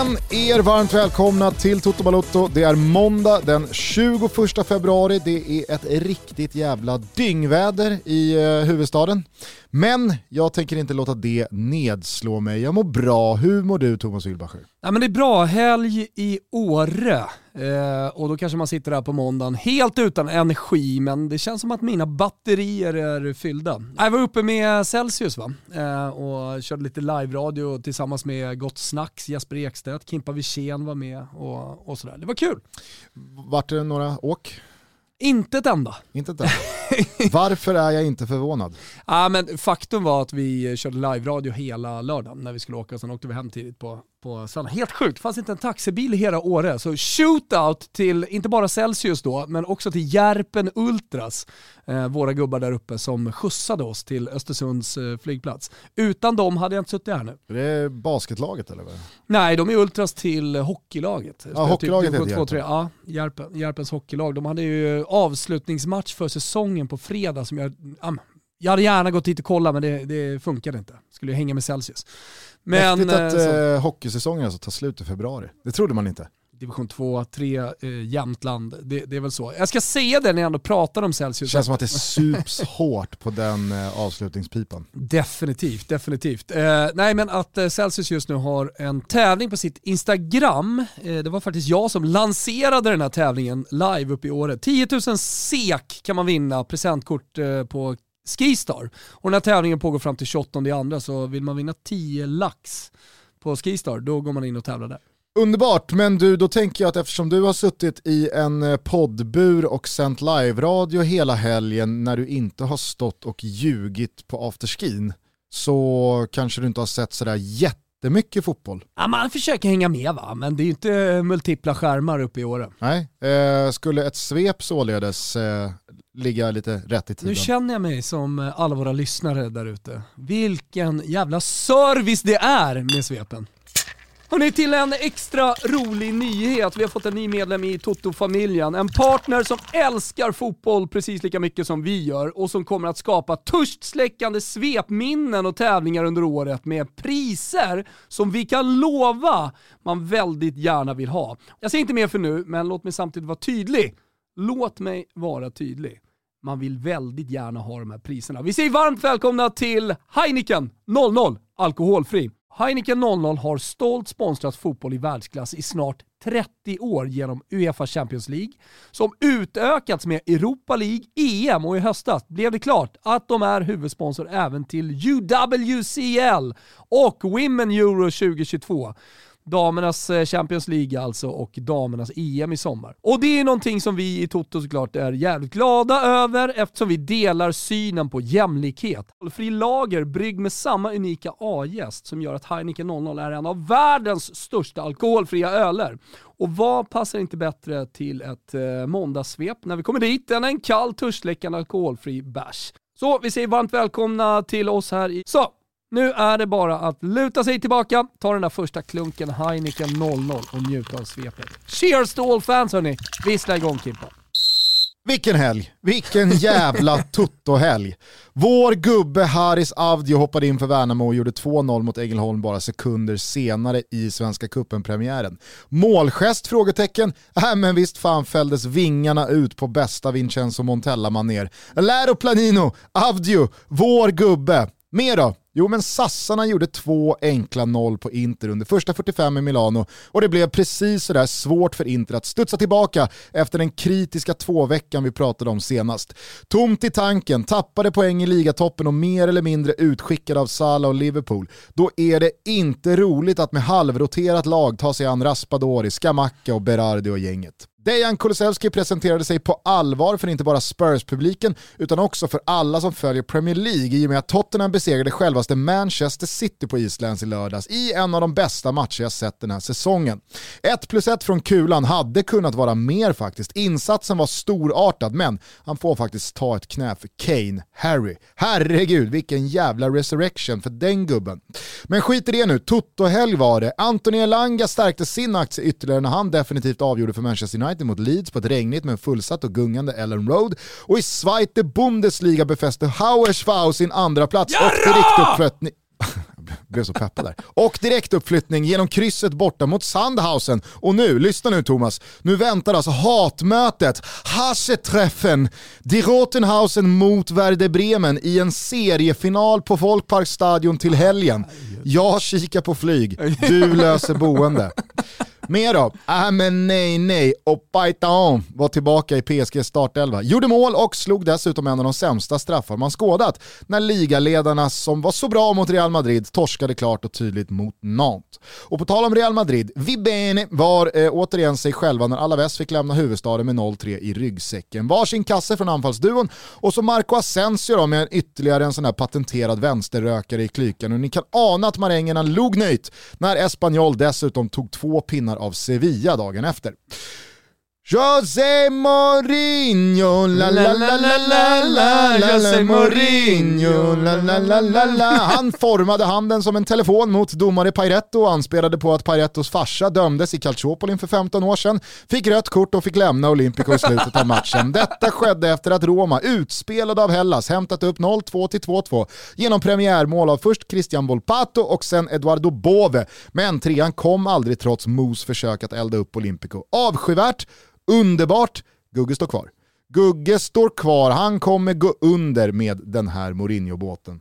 Känn er varmt välkomna till Toto Balotto. Det är måndag den 21 februari. Det är ett riktigt jävla dyngväder i eh, huvudstaden. Men jag tänker inte låta det nedslå mig. Jag mår bra. Hur mår du Thomas Wilbacher? Ja, men det är bra, helg i Åre. Eh, och då kanske man sitter här på måndagen helt utan energi, men det känns som att mina batterier är fyllda. Jag var uppe med Celsius va? Eh, och körde lite live-radio tillsammans med Gott Snacks, Jesper Ekstedt, Kimpa Wirsén var med och, och sådär. Det var kul. Vart det några åk? Inte ett enda. Inte ett enda. Varför är jag inte förvånad? Ja, men faktum var att vi körde live-radio hela lördagen när vi skulle åka och sen åkte vi hem tidigt på, på söndag. Helt sjukt, det fanns inte en taxibil i hela Åre. Så shootout till, inte bara Celsius då, men också till Järpen Ultras, eh, våra gubbar där uppe som skjutsade oss till Östersunds eh, flygplats. Utan dem hade jag inte suttit här nu. Är det basketlaget eller? Vad? Nej, de är Ultras till hockeylaget. Ja, hockeylaget heter Järpen. Ja, Järpen, Järpens hockeylag. De hade ju avslutningsmatch för säsongen på fredag som jag, jag hade gärna gått dit och kollat men det, det funkade inte. Skulle ju hänga med Celsius. Men, Mäktigt att eh, hockeysäsongen alltså tar slut i februari. Det trodde man inte. Division 2, 3, eh, Jämtland. Det, det, är väl så. Jag ska säga det när jag ändå pratar om Celsius. Det känns som att det sups hårt på den eh, avslutningspipan. Definitivt, definitivt. Eh, nej men att eh, Celsius just nu har en tävling på sitt Instagram. Eh, det var faktiskt jag som lanserade den här tävlingen live uppe i året. 10 000 SEK kan man vinna, presentkort eh, på Skistar. Och den här tävlingen pågår fram till 28 andra så vill man vinna 10 lax på Skistar, då går man in och tävlar där. Underbart, men du, då tänker jag att eftersom du har suttit i en eh, poddbur och sänt live-radio hela helgen när du inte har stått och ljugit på afterskin så kanske du inte har sett sådär jättemycket fotboll. Ja, man försöker hänga med va, men det är ju inte multipla skärmar uppe i åren. Nej, eh, skulle ett svep således eh, ligga lite rätt i tiden? Nu känner jag mig som eh, alla våra lyssnare där ute. Vilken jävla service det är med svepen. Hörrni, till en extra rolig nyhet. Vi har fått en ny medlem i Toto-familjen. En partner som älskar fotboll precis lika mycket som vi gör och som kommer att skapa törstsläckande svepminnen och tävlingar under året med priser som vi kan lova man väldigt gärna vill ha. Jag säger inte mer för nu, men låt mig samtidigt vara tydlig. Låt mig vara tydlig. Man vill väldigt gärna ha de här priserna. Vi säger varmt välkomna till Heineken 00 alkoholfri. Heineken 00 har stolt sponsrat fotboll i världsklass i snart 30 år genom Uefa Champions League, som utökats med Europa League, EM och i höstas blev det klart att de är huvudsponsor även till UWCL och Women Euro 2022 damernas eh, Champions League alltså och damernas EM i sommar. Och det är någonting som vi i Toto såklart är jävligt glada över eftersom vi delar synen på jämlikhet. Fri lager brygg med samma unika A-gäst som gör att Heineken 00 är en av världens största alkoholfria öler. Och vad passar inte bättre till ett eh, måndagssvep när vi kommer dit än en kall, törstsläckande alkoholfri bärs. Så vi säger varmt välkomna till oss här i... Så, nu är det bara att luta sig tillbaka, ta den där första klunken Heineken 00 och njuta av svepet. Cheers to all fans hörni! Vissla igång Kimpa. Vilken helg! Vilken jävla tutto-helg! Vår gubbe Haris Avdio hoppade in för Värnamo och gjorde 2-0 mot Ängelholm bara sekunder senare i Svenska Cupen-premiären. Målgest? Frågetecken. Äh, men visst fan fälldes vingarna ut på bästa Vincenzo Montella-manér. Lero Planino, Avdio, vår gubbe. Mer då? Jo men sassarna gjorde två enkla noll på Inter under första 45 i Milano och det blev precis sådär svårt för Inter att studsa tillbaka efter den kritiska tvåveckan vi pratade om senast. Tomt i tanken, tappade poäng i ligatoppen och mer eller mindre utskickade av Salah och Liverpool. Då är det inte roligt att med halvroterat lag ta sig an Raspadori, Scamacca och Berardi och gänget. Dejan Kulusevski presenterade sig på allvar för inte bara Spurs-publiken utan också för alla som följer Premier League i och med att Tottenham besegrade självaste Manchester City på Islands i lördags i en av de bästa matcher jag sett den här säsongen. 1 plus 1 från kulan hade kunnat vara mer faktiskt. Insatsen var storartad men han får faktiskt ta ett knä för Kane, Harry. Herregud vilken jävla resurrection för den gubben. Men skit i det nu, Toto-helg var det. Anthony Elanga stärkte sin aktie ytterligare när han definitivt avgjorde för Manchester United United mot Leeds på ett regnigt men fullsatt och gungande Ellen Road. Och i Zweite Bundesliga befäste Hauersfau sin andra plats och direktuppflyttning blev så peppad där. Och direktuppflyttning genom krysset borta mot Sandhausen. Och nu, lyssna nu Thomas, nu väntar alltså hatmötet, Hasetreffen, Die Rotenhausen mot Werder Bremen i en seriefinal på Folkparkstadion till helgen. Jag kikar på flyg, du löser boende. Mer då? Äh men nej nej, och Paitaan var tillbaka i PSG startelva. Gjorde mål och slog dessutom en av de sämsta straffar man skådat när ligaledarna som var så bra mot Real Madrid torskade klart och tydligt mot Nantes. Och på tal om Real Madrid, Vibene var eh, återigen sig själva när Alaves fick lämna huvudstaden med 0-3 i ryggsäcken. Varsin kasse från anfallsduon och så Marco Asensio då med ytterligare en sån här patenterad vänsterrökare i klykan och ni kan ana att marängerna log nöjt när Espanyol dessutom tog två pinnar av Sevilla dagen efter. José Mourinho, la la la la la la José Mourinho, la la la la la Han formade handen som en telefon mot domare Pairetto och anspelade på att Pairettos farsa dömdes i Calciopoli för 15 år sedan, fick rött kort och fick lämna Olympico i slutet av matchen. Detta skedde efter att Roma, utspelade av Hellas, hämtat upp 0-2 till 2-2 genom premiärmål av först Christian Volpato och sen Eduardo Bove. Men trean kom aldrig trots Mos försök att elda upp Olympico. Avskyvärt Underbart! Gugge står kvar. Gugge står kvar, han kommer gå under med den här Mourinho-båten.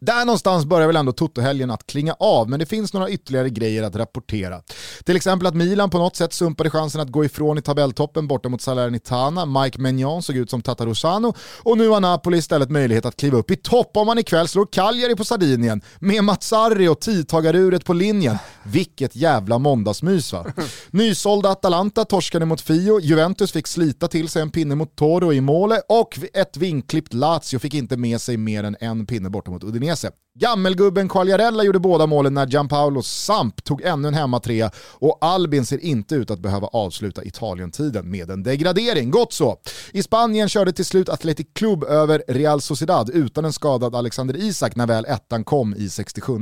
Där någonstans börjar väl ändå Toto-helgen att klinga av, men det finns några ytterligare grejer att rapportera. Till exempel att Milan på något sätt sumpade chansen att gå ifrån i tabelltoppen borta mot Salernitana, Mike Maignan såg ut som Tatarusano och nu har Napoli istället möjlighet att kliva upp i topp om man ikväll slår Cagliari på Sardinien med Mazzarri och tidtagaruret på linjen. Vilket jävla måndagsmys va? Nysålda Atalanta torskade mot Fio, Juventus fick slita till sig en pinne mot Toro i målet och ett vinklippt Lazio fick inte med sig mer än en pinne borta mot Udinese Udinese. Gammelgubben Quagliarella gjorde båda målen när Gianpaolo Samp tog ännu en hemmatrea och Albin ser inte ut att behöva avsluta Italien-tiden med en degradering. Gott så! I Spanien körde till slut Athletic Club över Real Sociedad utan en skadad Alexander Isak när väl ettan kom i 67.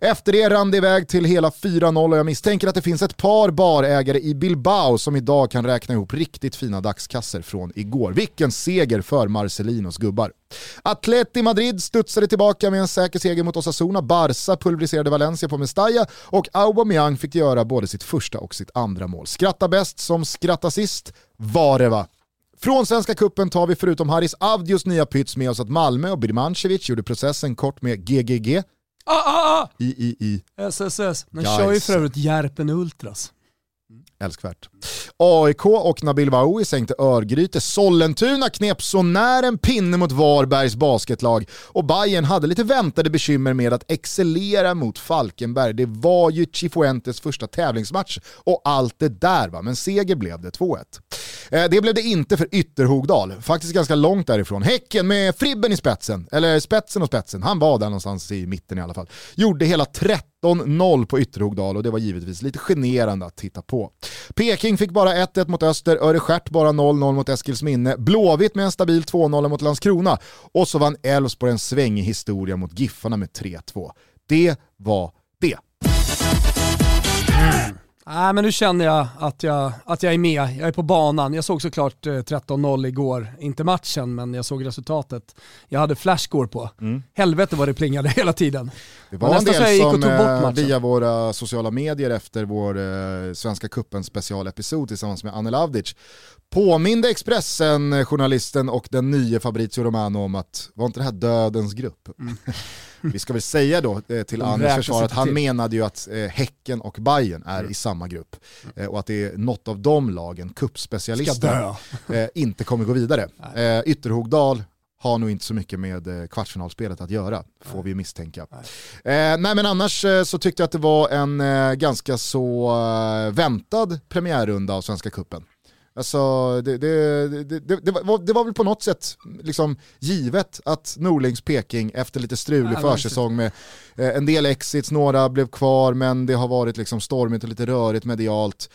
Efter det rann det iväg till hela 4-0 och jag misstänker att det finns ett par barägare i Bilbao som idag kan räkna ihop riktigt fina dagskasser från igår. Vilken seger för Marcelinos gubbar. Atleti Madrid studsade tillbaka med en säker seger mot Osasuna, Barca pulveriserade Valencia på Mestalla och Aubameyang fick göra både sitt första och sitt andra mål. Skratta bäst som skratta sist var det va? Från Svenska Kuppen tar vi förutom Haris Avdios nya pyts med oss att Malmö och Birmancevic gjorde processen kort med GGG. Ah, ah, ah. I, I, I. SSS. Den kör ju för övrigt Järpen Ultras. Älskvärt. AIK och Nabil Bahoui sänkte Örgryte. Sollentuna knep så när en pinne mot Varbergs basketlag och Bayern hade lite väntade bekymmer med att excellera mot Falkenberg. Det var ju Chifuentes första tävlingsmatch och allt det där va, men seger blev det 2-1. Eh, det blev det inte för Ytterhogdal, faktiskt ganska långt därifrån. Häcken med Fribben i spetsen, eller spetsen och spetsen, han var där någonstans i mitten i alla fall. Gjorde hela 13-0 på Ytterhogdal och det var givetvis lite generande att titta på. Peking fick bara 1-1 mot Öster, Örestjärt bara 0-0 mot Eskilsminne, Blåvitt med en stabil 2-0 mot Landskrona och så vann Elfsborg en svängig historia mot Giffarna med 3-2. Det var det. Mm. Nej men nu känner jag att, jag att jag är med, jag är på banan. Jag såg såklart 13-0 eh, igår, inte matchen men jag såg resultatet. Jag hade flashscore på. Mm. Helvete vad det plingade hela tiden. Det var en del som eh, via våra sociala medier efter vår eh, Svenska Cupen specialepisod tillsammans med Anel Avdic påminde Expressen-journalisten och den nya Fabrizio Romano om att var inte det här dödens grupp? Mm. Vi ska väl säga då eh, till Anders försvar att han menade ju att eh, Häcken och Bayern är mm. i samma grupp eh, och att det är något av de lagen, kuppspecialisterna, eh, inte kommer gå vidare. Eh, Ytterhogdal har nog inte så mycket med eh, kvartsfinalspelet att göra, får nej. vi misstänka. Nej. nej men annars så tyckte jag att det var en ganska så väntad premiärrunda av Svenska Kuppen. Alltså, det, det, det, det, var, det var väl på något sätt liksom givet att Norlings Peking efter lite strulig försäsong med eh, en del exits, några blev kvar men det har varit liksom stormigt och lite rörigt medialt.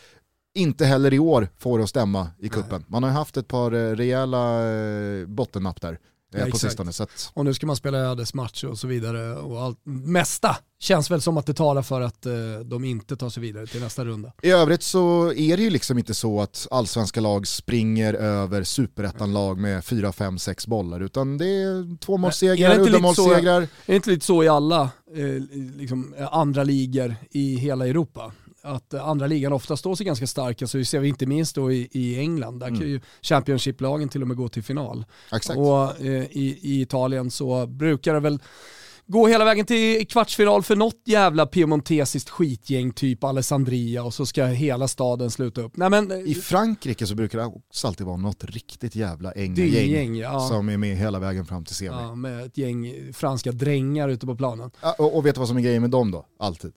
Inte heller i år får det att stämma i kuppen. Man har haft ett par eh, rejäla eh, bottennapp där. Ja, på sistone. Så att, Och nu ska man spela ödesmatch och så vidare. Och allt, mesta känns väl som att det talar för att eh, de inte tar sig vidare till nästa runda. I övrigt så är det ju liksom inte så att allsvenska lag springer över superettan-lag med 4, 5, 6 bollar utan det är tvåmålssegrar, uddamålssegrar. Är det inte lite så i alla eh, liksom, eh, andra ligor i hela Europa? Att andra ligan ofta står sig ganska starka, så det ser vi inte minst då i, i England. Där Mm. kan ju Championship-lagen till och med gå till final. Exakt. Och eh, i, i Italien så brukar det väl gå hela vägen till kvartsfinal för något jävla piemontesiskt skitgäng typ Alessandria och så ska hela staden sluta upp. Nej men, I Frankrike så brukar det också alltid vara något riktigt jävla änga-gäng gäng, ja. som är med hela vägen fram till semi. ja, med ett gäng franska drängar ute på planen. Ja, Och, och vet du vad som är grejen med dem då? Alltid.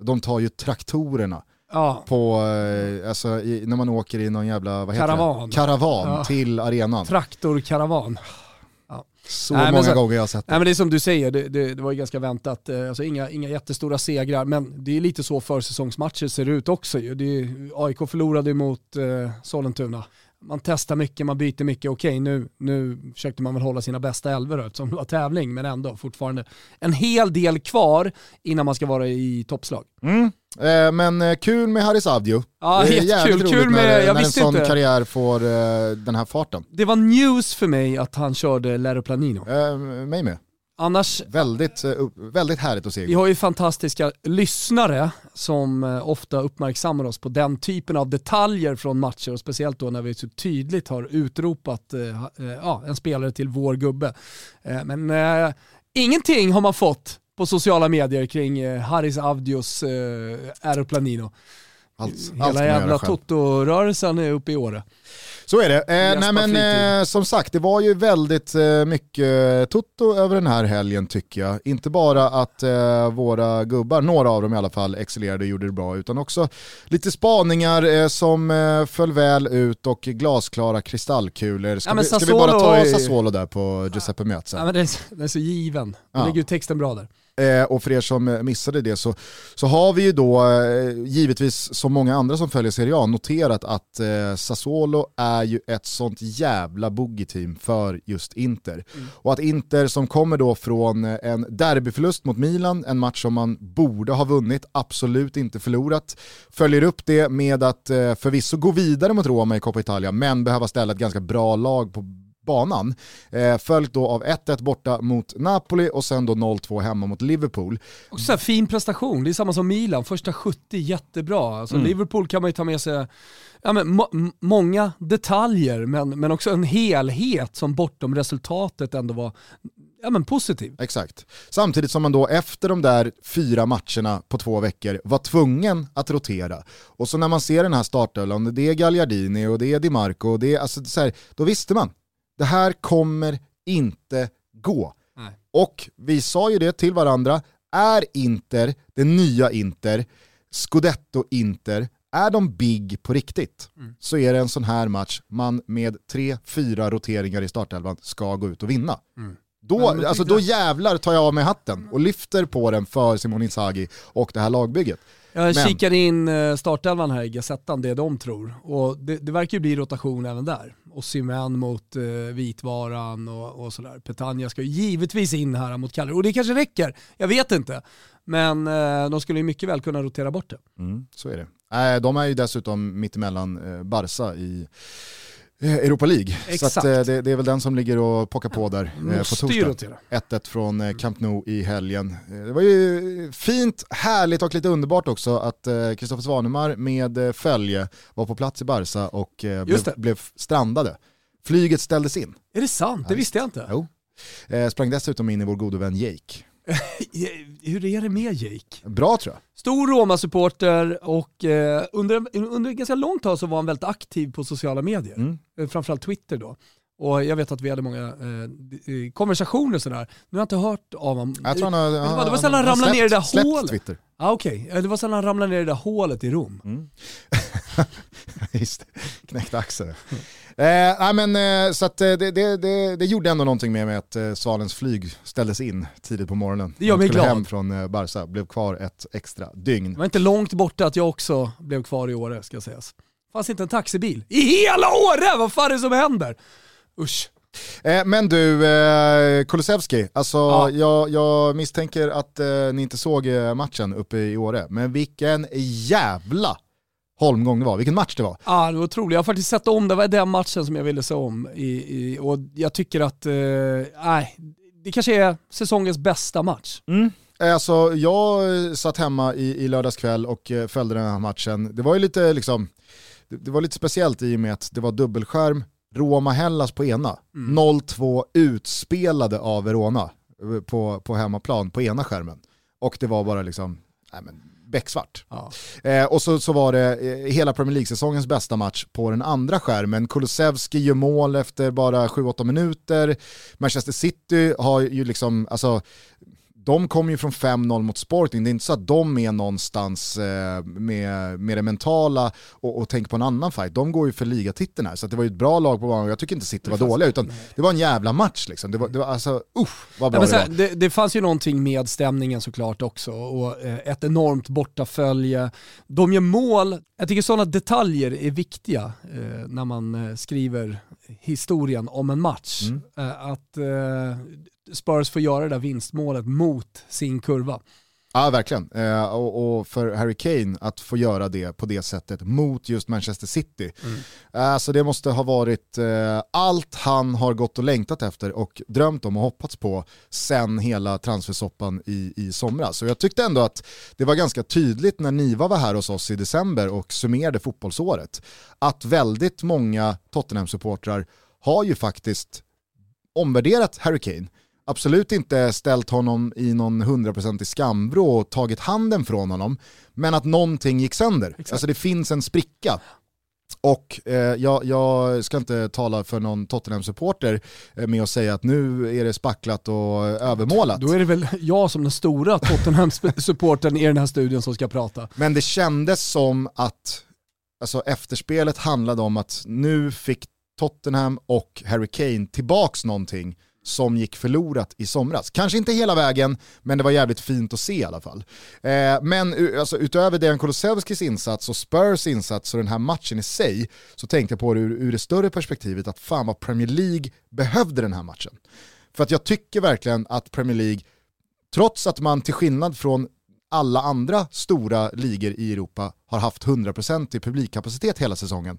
De tar ju traktorerna Ja, på, eh, alltså, i, när man åker i någon jävla, vad heter Karavan. det? Karavan Ja. till arenan. traktorkaravan. Så Nej, många så- gånger jag har sett det. Nej men det är som du säger, det, det, det var ju ganska väntat. Eh, Alltså inga, inga jättestora segrar, men det är lite så försäsongsmatcher ser ut också ju. Det är, AIK förlorade mot eh, Sollentuna. Man testar mycket, man byter mycket. Okej, nu, nu försökte man väl hålla sina bästa elvor eftersom det var tävling, men ändå fortfarande en hel del kvar innan man ska vara i toppslag. Mm. Eh, men eh, kul med Haris Avdio. Ja, det är jävligt roligt Kul med- när, jag när en sån inte. karriär får eh, den här farten. Det var news för mig att han körde Lero Planino. Eh, mig med. Annars Väldigt, eh, väldigt härligt att se. Vi har ju fantastiska lyssnare som eh, ofta uppmärksammar oss på den typen av detaljer från matcher och speciellt då när vi så tydligt har utropat eh, ja, en spelare till vår gubbe. Men eh, ingenting har man fått på sociala medier kring Haris Avdios eh, Aeroplanino. Allt, Hela jävla. Toto-rörelsen är uppe i Åre. Så är det. Eh, nej men eh, som sagt, det var ju väldigt eh, mycket Toto över den här helgen tycker jag. Inte bara att eh, våra gubbar, några av dem i alla fall, excellerade och gjorde det bra, utan också lite spaningar eh, som eh, föll väl ut och glasklara kristallkulor. Ska, Ja, vi, ska vi bara ta Sassuolo är- Sassuolo där på Giuseppe Meazza? Ja, det, är, så given. Ja. ligger ju texten bra där. Eh, och för er som eh, missade det så, så har vi ju då, eh, givetvis som många andra som följer Serie A, noterat att eh, Sassuolo är ju ett sånt jävla boogie-team för just Inter. Och att Inter som kommer då från en derbyförlust mot Milan, en match som man borde ha vunnit, absolut inte förlorat, följer upp det med att eh, förvisso gå vidare mot Roma i Coppa Italia, men behöva ställa ett ganska bra lag på banan. Eh, följt då av 1-1 borta mot Napoli och sen då 0-2 hemma mot Liverpool. Och så här, fin prestation, det är samma som Milan, första 70 jättebra. Alltså, Mm. Liverpool kan man ju ta med sig ja, men, må- många detaljer men, men också en helhet som bortom resultatet ändå var ja, men positiv. Exakt. Samtidigt som man då efter de där fyra matcherna på två veckor var tvungen att rotera. Och så när man ser den här startelvan, det är Gagliardini och det är Di Marco, och det är, alltså, så här, då visste man. Det här kommer inte gå. Nej. Och vi sa ju det till varandra, är Inter, det nya Inter, Scudetto-Inter, är de big på riktigt Mm. så är det en sån här match man med tre, fyra roteringar i startelvan ska gå ut och vinna. Mm. Då, alltså, då jävlar tar jag av mig hatten och lyfter på den för Simon Inzaghi och det här lagbygget. Jag Men- kikade in eh, startelvan här i Gazettan, det de tror. Och det, det verkar ju bli rotation även där. Och Simen mot eh, Vitvaran och, och sådär. Petagna ska ju givetvis in här mot Kalle. Och det kanske räcker, jag vet inte. Men eh, de skulle ju mycket väl kunna rotera bort det. Mm, så är det. Äh, de är ju dessutom mittemellan eh, Barca i Europa League. Så Exakt. att, eh, det, det är väl den som ligger och pockar på där eh, på torsdag. rotera. 1-1 från eh, Camp Nou i helgen. Eh, Det var ju fint, härligt och lite underbart också att Kristoffer Svanemar med eh, följe var på plats i Barca och eh, blev, blev strandade. Flyget ställdes in. Är det sant? Det Ja, visste jag inte. Jo. Eh, sprang dessutom in i vår gode vän Jake. Hur är det med Jake? Bra tror jag. Stor Roma-supporter och eh, under, under ganska långt tag så var han väldigt aktiv på sociala medier. Mm. Eh, Framförallt Twitter då. Och jag vet att vi hade många eh, eh, konversationer sådär. Nu har jag inte hört av honom. Jag tror han har, det var- det var sällan han ramlade ner i det där släppt hålet. Twitter. Ah, Okej, Eh, det var sällan han ramlade ner i det där hålet i Rom. Mm. Just det, knäckte axeln. Eh, nej men, eh, så att, eh, det, det, det, det gjorde ändå någonting med mig att eh, Svalens flyg ställdes in tidigt på morgonen. Det gör mig glad. hem från eh, Barca, blev kvar ett extra dygn. Det var inte långt borta att jag också blev kvar i Åre ska sägas. fanns inte en taxibil i hela Åre, vad fan är det som händer? Usch. Eh, men du, eh, Kulusevski, alltså Ja. jag, jag misstänker att eh, ni inte såg eh, matchen uppe i Åre, men vilken jävla holmgång det var, vilken match det var. Ja, det var otroligt. Jag har faktiskt sett om, det var den matchen som jag ville se om. I, i, och jag tycker att, eh, nej, det kanske är säsongens bästa match. Eh, Alltså, jag satt hemma i, i lördags kväll och följde den här matchen. Det var ju lite, liksom, det, det var lite speciellt i och med att det var dubbelskärm, Roma-Hellas på ena, 0-2 utspelade av Verona eh, på, på hemmaplan på ena skärmen. Och det var bara liksom, nej men, becksvart. Ja. Eh, och så, så var det eh, hela Premier League-säsongens bästa match på den andra skärmen. Kulusevski gör mål efter bara 7-8 minuter. Manchester City har ju liksom, alltså, de kom ju från 5-0 mot Sporting. Det är inte så att de är någonstans eh, med, med det mentala och, och tänker på en annan fight. De går ju för ligatiteln här, så det var ju ett bra lag på banan. Jag tycker inte City var dåliga, utan det var en jävla match liksom. Det var, det var alltså, usch vad bra men det var. det, det fanns ju någonting med stämningen såklart också och eh, ett enormt bortafölje. De gör mål, jag tycker sådana detaljer är viktiga eh, när man skriver historien om en match. Mm. Att Spurs får göra det där vinstmålet mot sin kurva. Ja, verkligen. Eh, och, och för Harry Kane att få göra det på det sättet mot just Manchester City. Eh, så det måste ha varit eh, allt han har gått och längtat efter och drömt om och hoppats på sen hela transfersoppan i, i somras. Så jag tyckte ändå att det var ganska tydligt när Niva var här hos oss i december och summerade fotbollsåret att väldigt många Tottenham-supportrar har ju faktiskt omvärderat Harry Kane absolut inte ställt honom i någon hundraprocentig skamvrå och tagit handen från honom, men att någonting gick sönder. Exakt. Alltså det finns en spricka. Och eh, jag, jag ska inte tala för någon Tottenham-supporter eh, med att säga att nu är det spacklat och övermålat. Då är det väl jag som den stora Tottenham-supporten i den här studion som ska prata. Men det kändes som att alltså, efterspelet handlade om att nu fick Tottenham och Harry Kane tillbaks någonting som gick förlorat i somras. Kanske inte hela vägen, men det var jävligt fint att se i alla fall. Eh, men alltså, utöver Dejan Kulusevskis insats och Spurs insats och den här matchen i sig, så tänkte jag på det ur, ur det större perspektivet att fan vad Premier League behövde den här matchen. För att jag tycker verkligen att Premier League, trots att man till skillnad från alla andra stora ligor i Europa har haft 100% i publikkapacitet hela säsongen,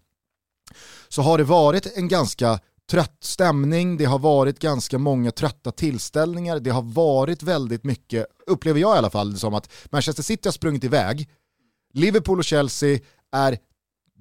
så har det varit en ganska trött stämning, det har varit ganska många trötta tillställningar, det har varit väldigt mycket, upplever jag i alla fall, som att Manchester City har sprungit iväg, Liverpool och Chelsea är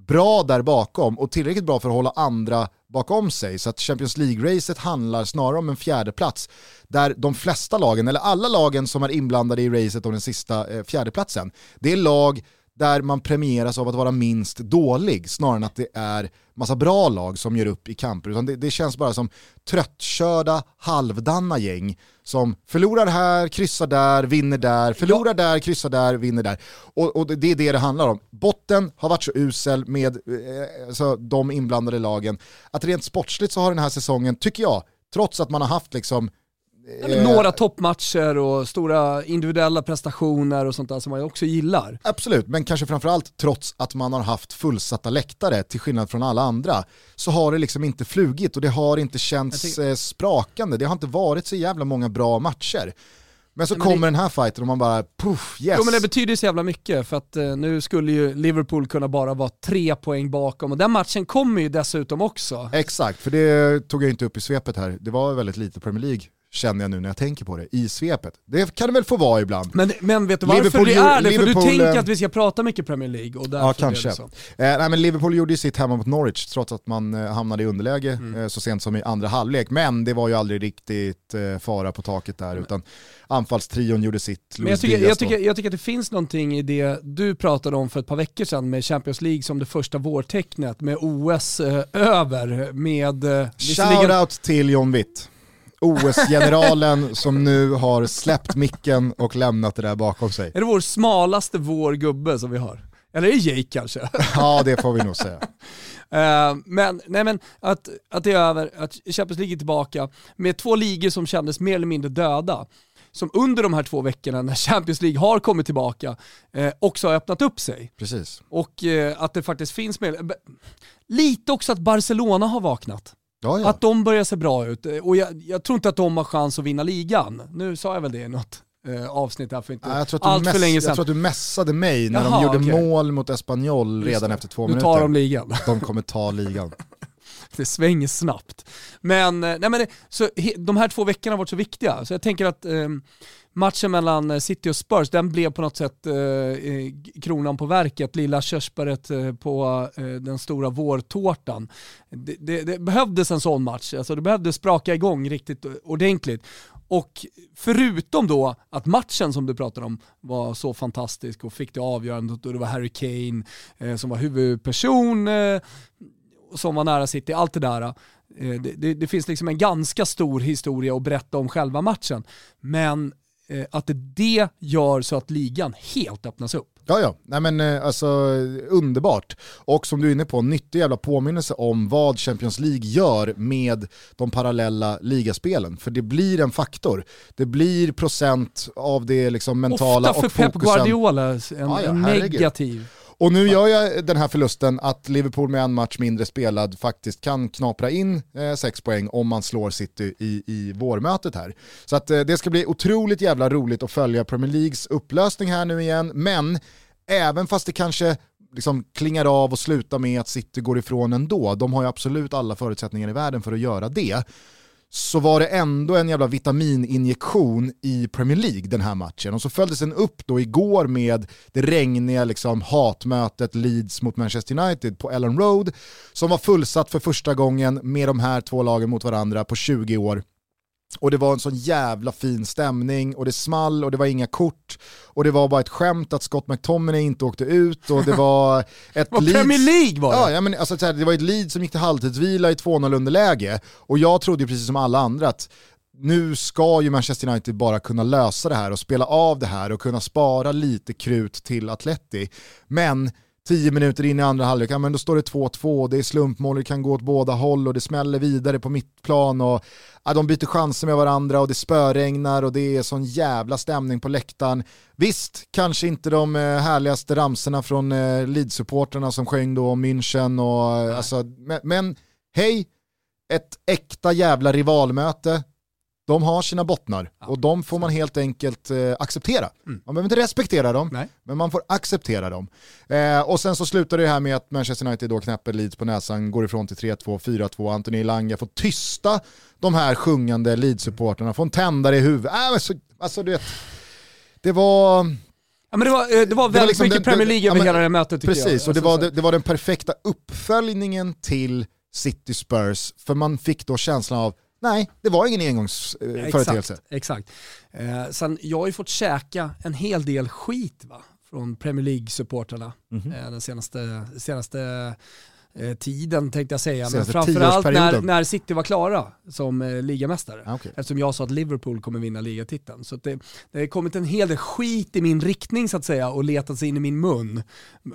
bra där bakom och tillräckligt bra för att hålla andra bakom sig. Så att Champions League-racet handlar snarare om en fjärde plats där de flesta lagen, eller alla lagen som är inblandade i racet om den sista eh, fjärdeplatsen, det är lag där man premieras av att vara minst dålig snarare än att det är massa bra lag som gör upp i kamper. Utan det, det känns bara som tröttkörda, halvdanna gäng som förlorar här, kryssar där, vinner där, förlorar där, kryssar där, vinner där. Och, och det är det det handlar om. Botten har varit så usel med eh, alltså, de inblandade lagen att rent sportsligt så har den här säsongen, tycker jag, trots att man har haft liksom Men Några toppmatcher och stora individuella prestationer och sånt där som man också gillar. Absolut, men kanske framförallt trots att man har haft fullsatta läktare till skillnad från alla andra så har det liksom inte flugit och det har inte känts eh, sprakande. Det har inte varit så jävla många bra matcher. Men så Nej, men kommer det- den här fighten och man bara puff, yes. Jo men det betyder ju så jävla mycket för att eh, nu skulle ju Liverpool kunna bara vara tre poäng bakom och den matchen kommer ju dessutom också. Exakt, för det tog jag inte upp i svepet här. Det var väldigt lite Premier League känner jag nu när jag tänker på det, i svepet. Det kan det väl få vara ibland. Men, men vet du varför Liverpool det är det? För Liverpool, du tänker eh, att vi ska prata mycket Premier League och därför Ja, kanske. det så. Eh, nej, men Liverpool gjorde ju sitt hemma mot Norwich trots att man eh, hamnade i underläge Mm. eh, så sent som i andra halvlek. Men det var ju aldrig riktigt eh, fara på taket där utan anfallstrion gjorde sitt. Men jag tycker, jag, tycker, jag tycker att det finns någonting i det du pratade om för ett par veckor sedan med Champions League som det första vårtecknet med OS eh, över med... Eh, Shoutout till John Witt. OS-generalen som nu har släppt micken och lämnat det där bakom sig. Är det vår smalaste vår gubbe som vi har? Eller är det Jake kanske? Ja, det får vi nog säga. Eh, men nej men att, att det är över, att Champions League är tillbaka med två ligor som kändes mer eller mindre döda. Som under de här två veckorna när Champions League har kommit tillbaka eh, också har öppnat upp sig. Precis. Och eh, att det faktiskt finns mer... Lite också att Barcelona har vaknat. Ja, ja. Att de börjar se bra ut. Och jag, jag, tror inte att de har chans att vinna ligan. Nu sa jag väl det i något eh, avsnitt här för inte allt för länge sedan. jag tror att du messade mig när Jaha, de gjorde okej. mål mot Espanyol redan efter två nu minuter. tar de ligan. De kommer ta ligan. det svänger snabbt. Men, eh, nej men det, så, he, de här två veckorna har varit så viktiga, så jag tänker att eh, matchen mellan eh, City och Spurs, den blev på något sätt eh, kronan på verket, lilla körsbäret eh, på eh, den stora vårtårtan. Det, det, det behövdes en sån match, alltså det behövdes spraka igång riktigt ordentligt. Och förutom då att matchen som du pratade om var så fantastisk och fick det avgörandet och det var Harry Kane eh, som var huvudperson, eh, som var nära City, allt det där. Eh, Det, det, det finns liksom en ganska stor historia att berätta om själva matchen. Men eh, att det, det gör så att ligan helt öppnas upp. Ja, ja. Nej, men, eh, alltså, underbart. Och som du är inne på, nyttig jävla påminnelse om vad Champions League gör med de parallella ligaspelen. För det blir en faktor. Det blir procent av det liksom, mentala Ofta för och Pep fokusen. Guardiola, en, Ja, ja, en negativ. Och nu gör jag den här förlusten att Liverpool med en match mindre spelad faktiskt kan knapra in eh, sex poäng om man slår City i, i vårmötet här. Så att eh, det ska bli otroligt jävla roligt att följa Premier Leagues upplösning här nu igen, men även fast det kanske liksom klingar av och slutar med att City går ifrån ändå, de har ju absolut alla förutsättningar i världen för att göra det, så var det ändå en jävla vitamininjektion i Premier League den här matchen. Och så följdes den upp då igår med det regniga liksom, hatmötet Leeds mot Manchester United på Ellen Road, som var fullsatt för första gången med de här två lagen mot varandra på 20 år. Och det var en sån jävla fin stämning och det small och det var inga kort och det var bara ett skämt att Scott McTominay inte åkte ut och det var ett Vad Leeds- Premier League var det! Ja, ja men alltså, det var ett lead som gick till halvtidsvila i 2-0 underläge och jag trodde ju precis som alla andra att nu ska ju Manchester United bara kunna lösa det här och spela av det här och kunna spara lite krut till Atleti. Men 10 minuter in i andra halvlek, ja, men då står det 2-2, det är slumpmål, det kan gå åt båda håll och det smäller vidare på mittplan och ja, de byter chanser med varandra och det spöregnar och det är sån jävla stämning på läktaren. Visst, kanske inte de eh, härligaste ramserna från eh, Leeds-supporterna som sjöng då om München och eh, alltså, men, men hej, ett äkta jävla rivalmöte. De har sina bottnar Ja, och de får man helt enkelt eh, acceptera. Man behöver inte respektera dem, Nej. men man får acceptera dem. Eh, och sen så slutar det här med att Manchester United då knäpper Leeds på näsan, går ifrån till 3-2, 4-2, Anthony Elanga får tysta de här sjungande Leeds-supporterna, får en tändare i huvudet. Äh, så, alltså du vet, det var... Ja, men det, var, eh, det var väldigt liksom mycket den- Premier League ja, över men hela det mötet tycker Precis, jag. och det Alltså, var, det, det var den perfekta uppföljningen till City Spurs, för man fick då känslan av, nej, det var ingen engångsföreteelse. Exakt, exakt. Eh, sen, jag har ju fått käka en hel del skit va? från Premier League-supportrarna Mhm. eh, den senaste, senaste eh, tiden tänkte jag säga. Men framförallt när, när City var klara som eh, ligamästare. Ja, okej. Eftersom jag sa att Liverpool kommer vinna ligatiteln. Så det, det har kommit en hel del skit i min riktning så att säga och letat sig in i min mun.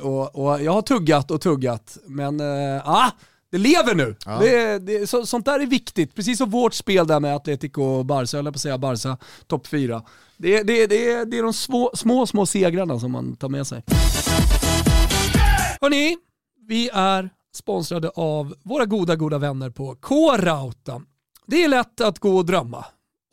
Och, och jag har tuggat och tuggat, men eh, ah, det lever nu. Ja. Det, det, så, sånt där är viktigt, precis som vårt spel där med Atletico och Barca, eller på att säga Barca, topp fyra. Det, det, det, det är de små, små, små segrarna som man tar med sig. Hörni, vi är sponsrade av våra goda, goda vänner på K-Rauta. Det är lätt att gå och drömma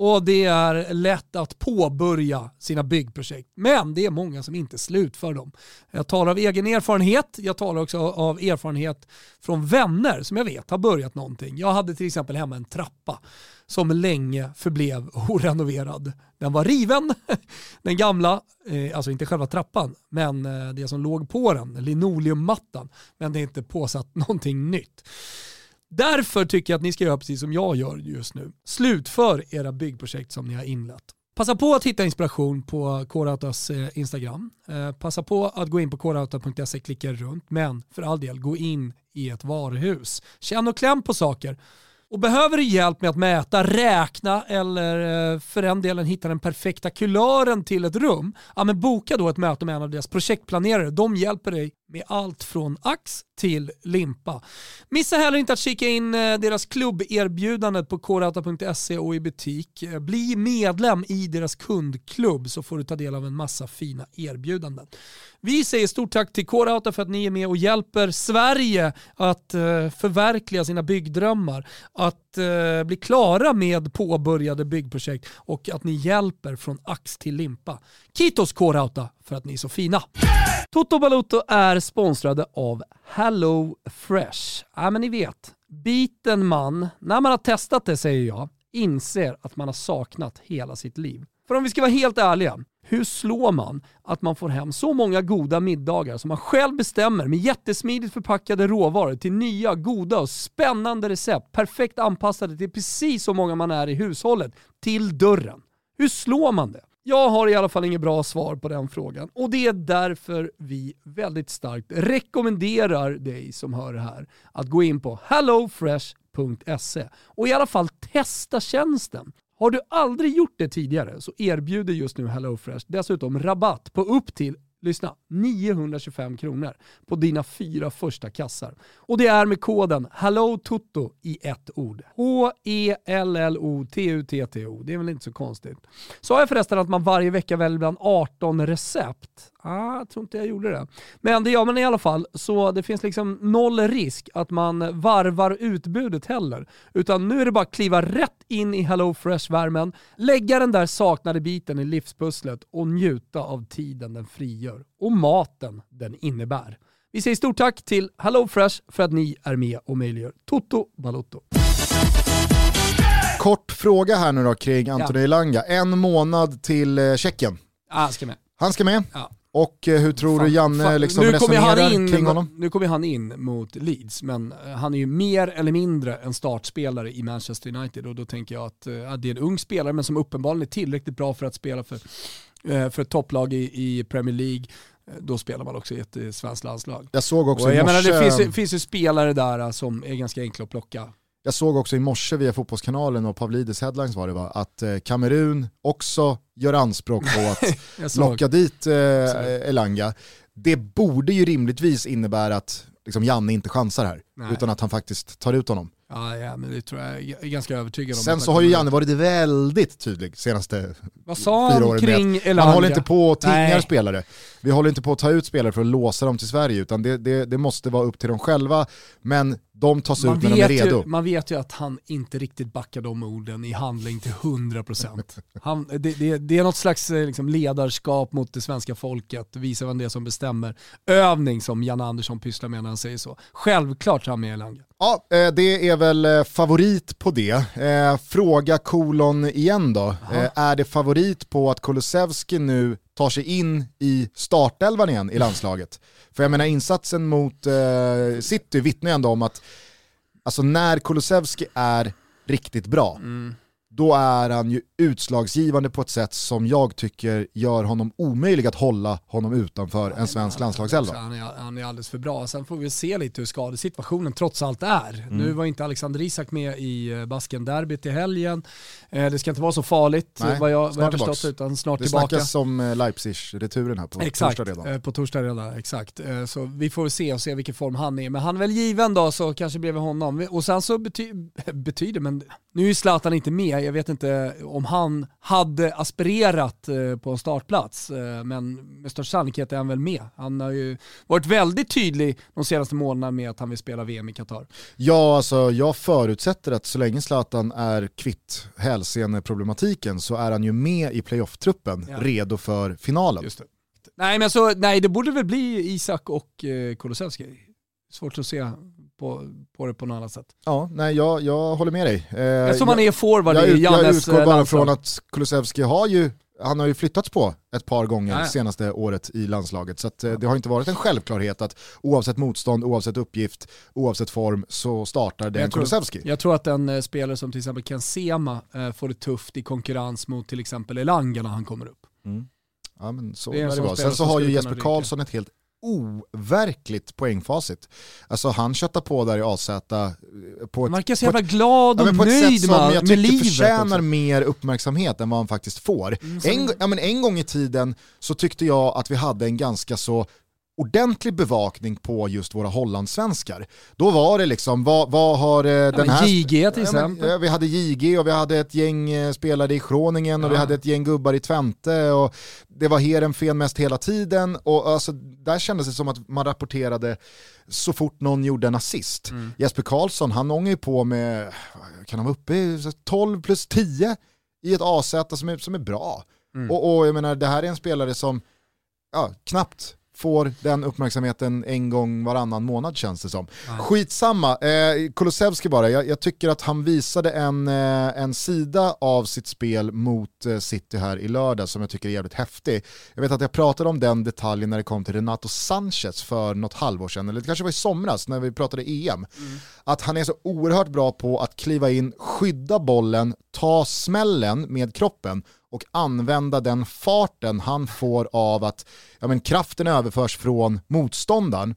och det är lätt att påbörja sina byggprojekt. Men det är många som inte slutför dem. Jag talar av egen erfarenhet, jag talar också av erfarenhet från vänner som jag vet har börjat någonting. Jag hade till exempel hemma en trappa som länge förblev orenoverad. Den var riven, den gamla, eh, alltså inte själva trappan, men eh, det som låg på den, linoleummattan. Men det är inte påsatt någonting nytt. Därför tycker jag att ni ska göra precis som jag gör just nu. Slutför era byggprojekt som ni har inlett. Passa på att hitta inspiration på K-Rautas eh, Instagram. Eh, passa på att gå in på krauta.se, klicka runt, men för all del, gå in i ett varuhus. Känn och kläm på saker. Och behöver du hjälp med att mäta, räkna eller eh, för den delen hitta den perfekta kulören till ett rum, ja men boka då ett möte med en av deras projektplanerare. De hjälper dig med allt från ax till limpa. Missa heller inte att kika in eh, deras klubberbjudande på korauta.se och i butik. Eh, bli medlem i deras kundklubb så får du ta del av en massa fina erbjudanden. Vi säger stort tack till Korauta för att ni är med och hjälper Sverige att eh, förverkliga sina byggdrömmar, att bli klara med påbörjade byggprojekt och att ni hjälper från ax till limpa. Kitos Korauta för att ni är så fina. Toto Balotto är sponsrade av Hello Fresh. Ja men ni vet, biten man, när man har testat det säger jag, inser att man har saknat hela sitt liv. För om vi ska vara helt ärliga, hur slår man att man får hem så många goda middagar som man själv bestämmer med jättesmidigt förpackade råvaror till nya, goda och spännande recept, perfekt anpassade till precis så många man är i hushållet, till dörren? Hur slår man det? Jag har i alla fall inget bra svar på den frågan och det är därför vi väldigt starkt rekommenderar dig som hör det här att gå in på hellofresh.se och i alla fall testa tjänsten. Har du aldrig gjort det tidigare så erbjuder just nu HelloFresh dessutom rabatt på upp till lyssna, 925 kronor på dina fyra första kassar. Och det är med koden HELLOTUTTO i ett ord. H-E-L-L-O-T-U-T-T-O. Det är väl inte så konstigt. Sa jag förresten att man varje vecka väljer bland 18 recept? Ah, jag tror inte jag gjorde det. Men det gör man i alla fall, så det finns liksom noll risk att man varvar utbudet heller. Utan nu är det bara att kliva rätt in i HelloFresh-värmen, lägga den där saknade biten i livspusslet och njuta av tiden den frigör och maten den innebär. Vi säger stort tack till HelloFresh för att ni är med och möjliggör Toto Balotto. Kort fråga här nu då kring Anthony ja. Elanga. En månad till eh, Tjeckien. Ah, han ska med. Han ska med? Ja. Och eh, hur tror fan, du Janne fan, liksom nu resonerar in, kring honom? Nu kommer han in mot Leeds, men eh, han är ju mer eller mindre en startspelare i Manchester United och då tänker jag att, att det är en ung spelare men som uppenbarligen är tillräckligt bra för att spela för, för ett topplag i, i Premier League då spelar man också i ett svenskt landslag. Jag såg också och jag morse... menar, det finns, finns ju spelare där som är ganska enkla att plocka. Jag såg också i morse via Fotbollskanalen och Pavlidis headlines var det va, att eh, Kamerun också gör anspråk på att locka dit eh, Elanga. Det borde ju rimligtvis innebära att liksom, Janne inte chansar här, Nej. utan att han faktiskt tar ut honom. Ja, ja, men det tror jag, jag är ganska övertygad om. Sen så har ju Janne varit väldigt tydlig senaste Vad sa fyra åren kring Elanga? Man håller inte på och tingar spelare. Vi håller inte på att ta ut spelare för att låsa dem till Sverige, utan det, det, det måste vara upp till dem själva. Men de tas man ut när de är redo. Ju, man vet ju att han inte riktigt backar de orden i handling till 100%. Han, det, det, det är något slags eh, liksom, ledarskap mot det svenska folket, visa vem det är som bestämmer. Övning som Jan Andersson pysslar med när han säger så. Självklart han med Elanga. Ja, eh, det är väl eh, favorit på det. Fråga kolon igen då. Aha. Är det favorit på att Kulusevski nu tar sig in i startelvan igen i landslaget? För jag menar insatsen mot eh, City vittnar ju ändå om att alltså när Kulusevski är riktigt bra, mm då är han ju utslagsgivande på ett sätt som jag tycker gör honom omöjlig att hålla honom utanför en svensk landslagselva. Han är, han är alldeles för bra. Sen får vi se lite hur skadesituationen trots allt är. Mm. Nu var inte Alexander Isak med i eh, Basken-derbyt i helgen. Eh, det ska inte vara så farligt Nej, vad jag, vad jag förstått utan snart det tillbaka. Det snackas om eh, Leipzig-returen här på exakt, torsdag redan. På torsdag redan, exakt. Så vi får se och se vilken form han är. Men han är väl given då så kanske bredvid honom. Och sen så bety betyder, men nu är Zlatan inte med jag vet inte om han hade aspirerat eh, på en startplats, eh, men med största sannolikhet är han väl med. Han har ju varit väldigt tydlig de senaste månaderna med att han vill spela VM i Qatar. Ja, alltså jag förutsätter att så länge Zlatan är kvitt hälseneproblematiken så är han ju med i playoff-truppen, ja. redo för finalen. Det. Nej, men så, nej, det borde väl bli Isak och eh, Kulusevski. Svårt att se på, på det på något annat sätt. Ja, nej jag, jag håller med dig. Eh, Eftersom han är forward jag, i Jannes Jag utgår bara landslag. från att Kulusevski har ju han har ju flyttats på ett par gånger Nej. senaste året i landslaget. Så eh, det har inte varit en självklarhet att oavsett motstånd, oavsett uppgift, oavsett form så startar den Kulusevski. Jag tror att en eh, spelare som till exempel Ken Sema eh, får det tufft i konkurrens mot till exempel Elanga när han kommer upp. Mm. Ja men så det är det Sen så har ju Jesper Karlsson ett helt overkligt poängfacit. Alltså han köttar på där i AZ eh, på ett... Man kan så jävla glad och ja, på nöjd ett sätt som jag tycker förtjänar också. mer uppmärksamhet än vad han faktiskt får. Mm, en, ja, men en gång i tiden så tyckte jag att vi hade en ganska så ordentlig bevakning på just våra hollandsvenskar. Då var det liksom, vad, vad har eh, den här... JG till Ja, men, exempel. ja, vi hade JG och vi hade ett gäng eh, spelare i Groningen och Ja. vi hade ett gäng gubbar i Twente och det var Heerenveen mest hela tiden och alltså, där kändes det som att man rapporterade så fort någon gjorde en assist. Mm. Jesper Karlsson, han ångar ju på med, kan han vara uppe i så 12 plus 10 i ett AZ som är, som är bra. Mm. Och, och jag menar, det här är en spelare som ja, knappt får den uppmärksamheten en gång varannan månad känns det som. Nej. Skitsamma, eh, Kulusevski bara, jag, jag tycker att han visade en, eh, en sida av sitt spel mot eh, City här i lördag som jag tycker är jävligt häftig. Jag vet att jag pratade om den detaljen när det kom till Renato Sanchez för något halvår sedan, eller det kanske var i somras när vi pratade EM. Att han är så oerhört bra på att kliva in, skydda bollen, ta smällen med kroppen och använda den farten han får av att ja, men kraften överförs från motståndaren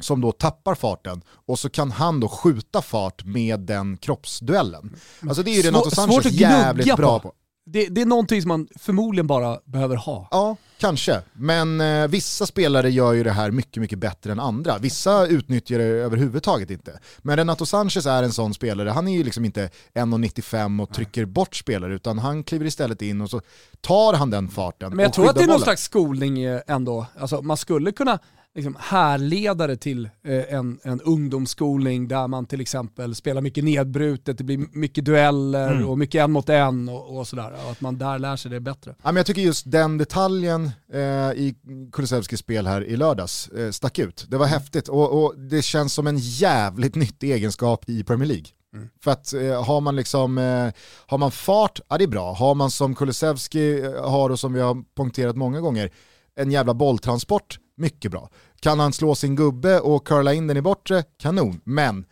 som då tappar farten och så kan han då skjuta fart med den kroppsduellen. Alltså det är ju Renato Sanchez jävligt bra på. på. Det, det är någonting som man förmodligen bara behöver ha. Ja, kanske. Men eh, vissa spelare gör ju det här mycket, mycket bättre än andra. Vissa utnyttjar det överhuvudtaget inte. Men Renato Sanchez är en sån spelare, han är ju liksom inte 1,95 och trycker bort spelare, utan han kliver istället in och så tar han den farten Men jag tror att det är någon bollen. slags skolning eh, ändå. Alltså, man skulle kunna liksom härleda det till eh, en, en ungdomsskolning där man till exempel spelar mycket nedbrutet, det blir mycket dueller Mm. och mycket en mot en och, och sådär. Och att man där lär sig det bättre. Ja, men jag tycker just den detaljen eh, i Kulusevskis spel här i lördags eh, stack ut. Det var häftigt och, och det känns som en jävligt nyttig egenskap i Premier League. Mm. För att eh, har man liksom, eh, har man fart, ja det är bra. Har man som Kulusevski eh, har och som vi har poängterat många gånger, en jävla bolltransport, mycket bra. Kan han slå sin gubbe och curla in den i bortre, kanon. Men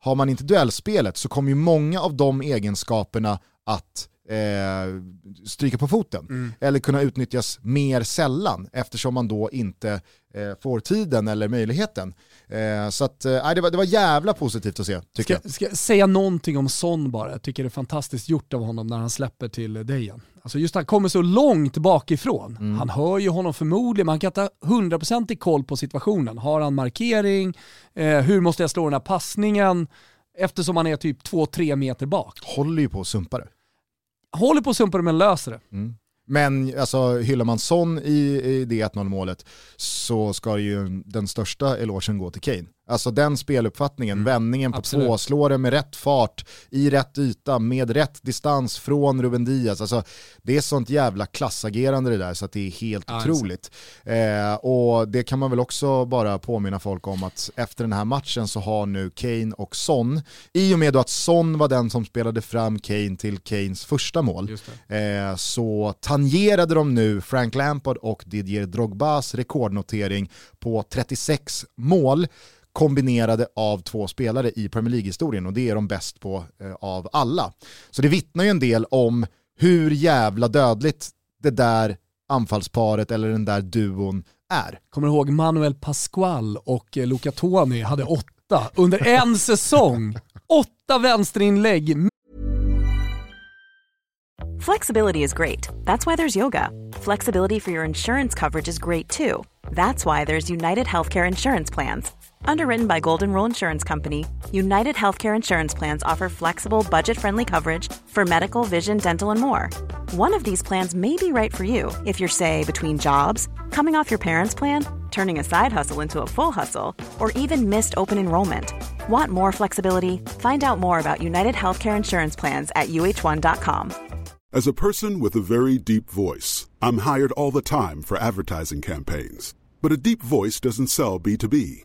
har man inte duellspelet så kommer ju många av de egenskaperna att eh, stryka på foten. Eller kunna utnyttjas mer sällan eftersom man då inte eh, får tiden eller möjligheten. Eh, så att, eh, det, var, det var jävla positivt att se, tycker Ska, ska jag säga någonting om Son bara? Jag tycker det är fantastiskt gjort av honom när han släpper till Dejan. Alltså just han kommer så långt bakifrån. Mm. Han hör ju honom förmodligen, men han kan inte ha 100% i koll på situationen. Har han markering? Eh, hur måste jag slå den här passningen? Eftersom han är typ 2-3 meter bak. Håller ju på att sumpa det. Håller på att sumpa det men löser det. Mm. Men alltså, hyllar man Son i, i det 1-0 målet så ska ju den största elogen gå till Kane. Alltså den speluppfattningen, vändningen på Absolut. två, slå det med rätt fart, i rätt yta, med rätt distans från Ruben Diaz. Alltså, det är sånt jävla klassagerande det där så att det är helt är otroligt. Eh, och det kan man väl också bara påminna folk om att efter den här matchen så har nu Kane och Son, i och med då att Son var den som spelade fram Kane till Kanes första mål, eh, så tangerade de nu Frank Lampard och Didier Drogbas rekordnotering på 36 mål kombinerade av två spelare i Premier League-historien och det är de bäst på eh, av alla. Så det vittnar ju en del om hur jävla dödligt det där anfallsparet eller den där duon är. Kommer du ihåg Manuel Pascual och eh, Luca Toni hade åtta under en säsong. Åtta vänsterinlägg, Flexibility is great. That's why there's yoga. Flexibility for your insurance coverage is great too. That's why there's United Healthcare Insurance Plans. Underwritten by Golden Rule Insurance Company, United Healthcare Insurance Plans offer flexible, budget friendly coverage for medical, vision, dental, and more. One of these plans may be right for you if you're, say, between jobs, coming off your parents' plan, turning a side hustle into a full hustle, or even missed open enrollment. Want more flexibility? Find out more about United Healthcare Insurance Plans at uh1.com. As a person with a very deep voice, I'm hired all the time for advertising campaigns. But a deep voice doesn't sell B2B,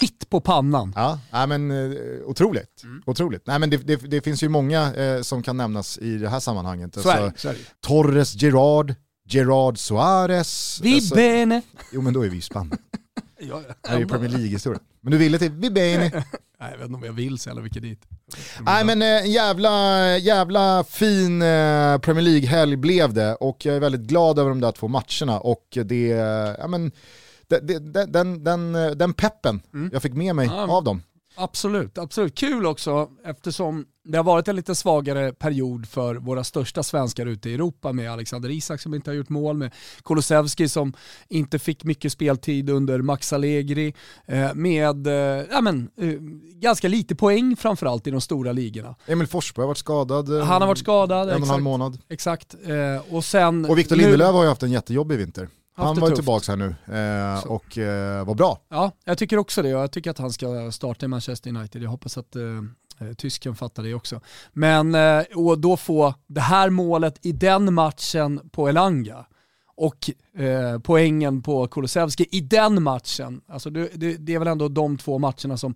Hit på pannan. Ja, nej, men eh, otroligt. otroligt. Nej, men det, det, det finns ju många eh, som kan nämnas i det här sammanhanget. Det, Alltså, det. Torres Gerard, Gerard Suarez. Vi Alltså, bene. jo men då är vi i Spanien. Ja, Det här är ju Premier League-historia. Men du ville till vi bene. Nej, jag vet inte om jag vill så jävla mycket dit. Nej men eh, en jävla, jävla fin eh, Premier League-helg blev det och jag är väldigt glad över de där två matcherna och det, ja men, den, den, den, den peppen jag fick med mig Mm. Ja. av dem. Absolut, absolut. Kul också eftersom det har varit en lite svagare period för våra största svenskar ute i Europa med Alexander Isak som inte har gjort mål, med Kulusevski som inte fick mycket speltid under Max Allegri, eh, med eh, ja, men, eh, ganska lite poäng framförallt i de stora ligorna. Emil Forsberg har varit skadad eh, Han har varit skadad, en och en halv månad. exakt. Eh, och, sen, Och Victor Lindelöf har ju haft en jättejobbig vinter. Han var tufft. tillbaka här nu eh, och eh, var bra. Ja, jag tycker också det jag tycker att han ska starta i Manchester United. Jag hoppas att eh, eh, tysken fattar det också. Men eh, och då få det här målet i den matchen på Elanga och eh, poängen på Kulusevski i den matchen. Alltså det, det, det är väl ändå de två matcherna som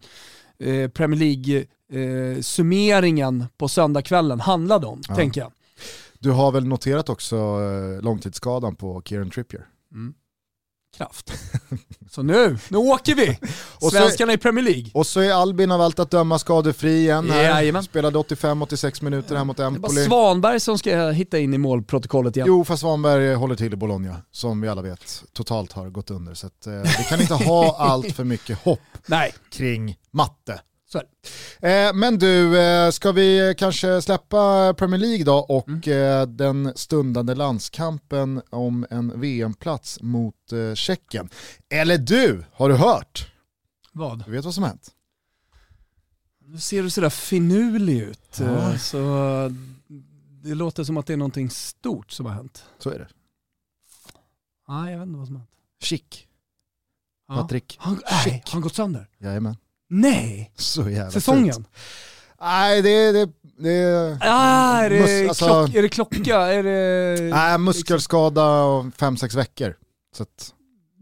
eh, Premier League-summeringen på söndagskvällen handlade om, Ja. tänker jag. Du har väl noterat också eh, långtidsskadan på Kieran Trippier? Kraft. Så nu, nu åker vi! Svenskarna i Premier League. Och så är Albin av allt att döma skadefri igen här. Jajamän. Spelade 85-86 minuter här mot Det är bara Empoli. Svanberg som ska hitta in i målprotokollet igen. Jo, fast Svanberg håller till i Bologna, som vi alla vet totalt har gått under. Så att, eh, vi kan inte ha allt för mycket hopp Nej, kring matte. Så. Eh, men du, eh, ska vi kanske släppa Premier League då och eh, den stundande landskampen om en VM-plats mot eh, Tjeckien? Eller du, har du hört? Vad? Du vet vad som har hänt? Nu ser du sådär finurlig ut. Ja. Så det låter som att det är någonting stort som har hänt. Så är det. Nej, jag vet inte vad som har hänt. Chic, Ja. Patrik. Han, har han gått sönder? Jajamän. Nej! Så jävla. Säsongen? Nej, det, det, det Ah, är, det Mus- alltså- klock, är det klocka? Är det... Nej, muskelskada och fem sex veckor. Så att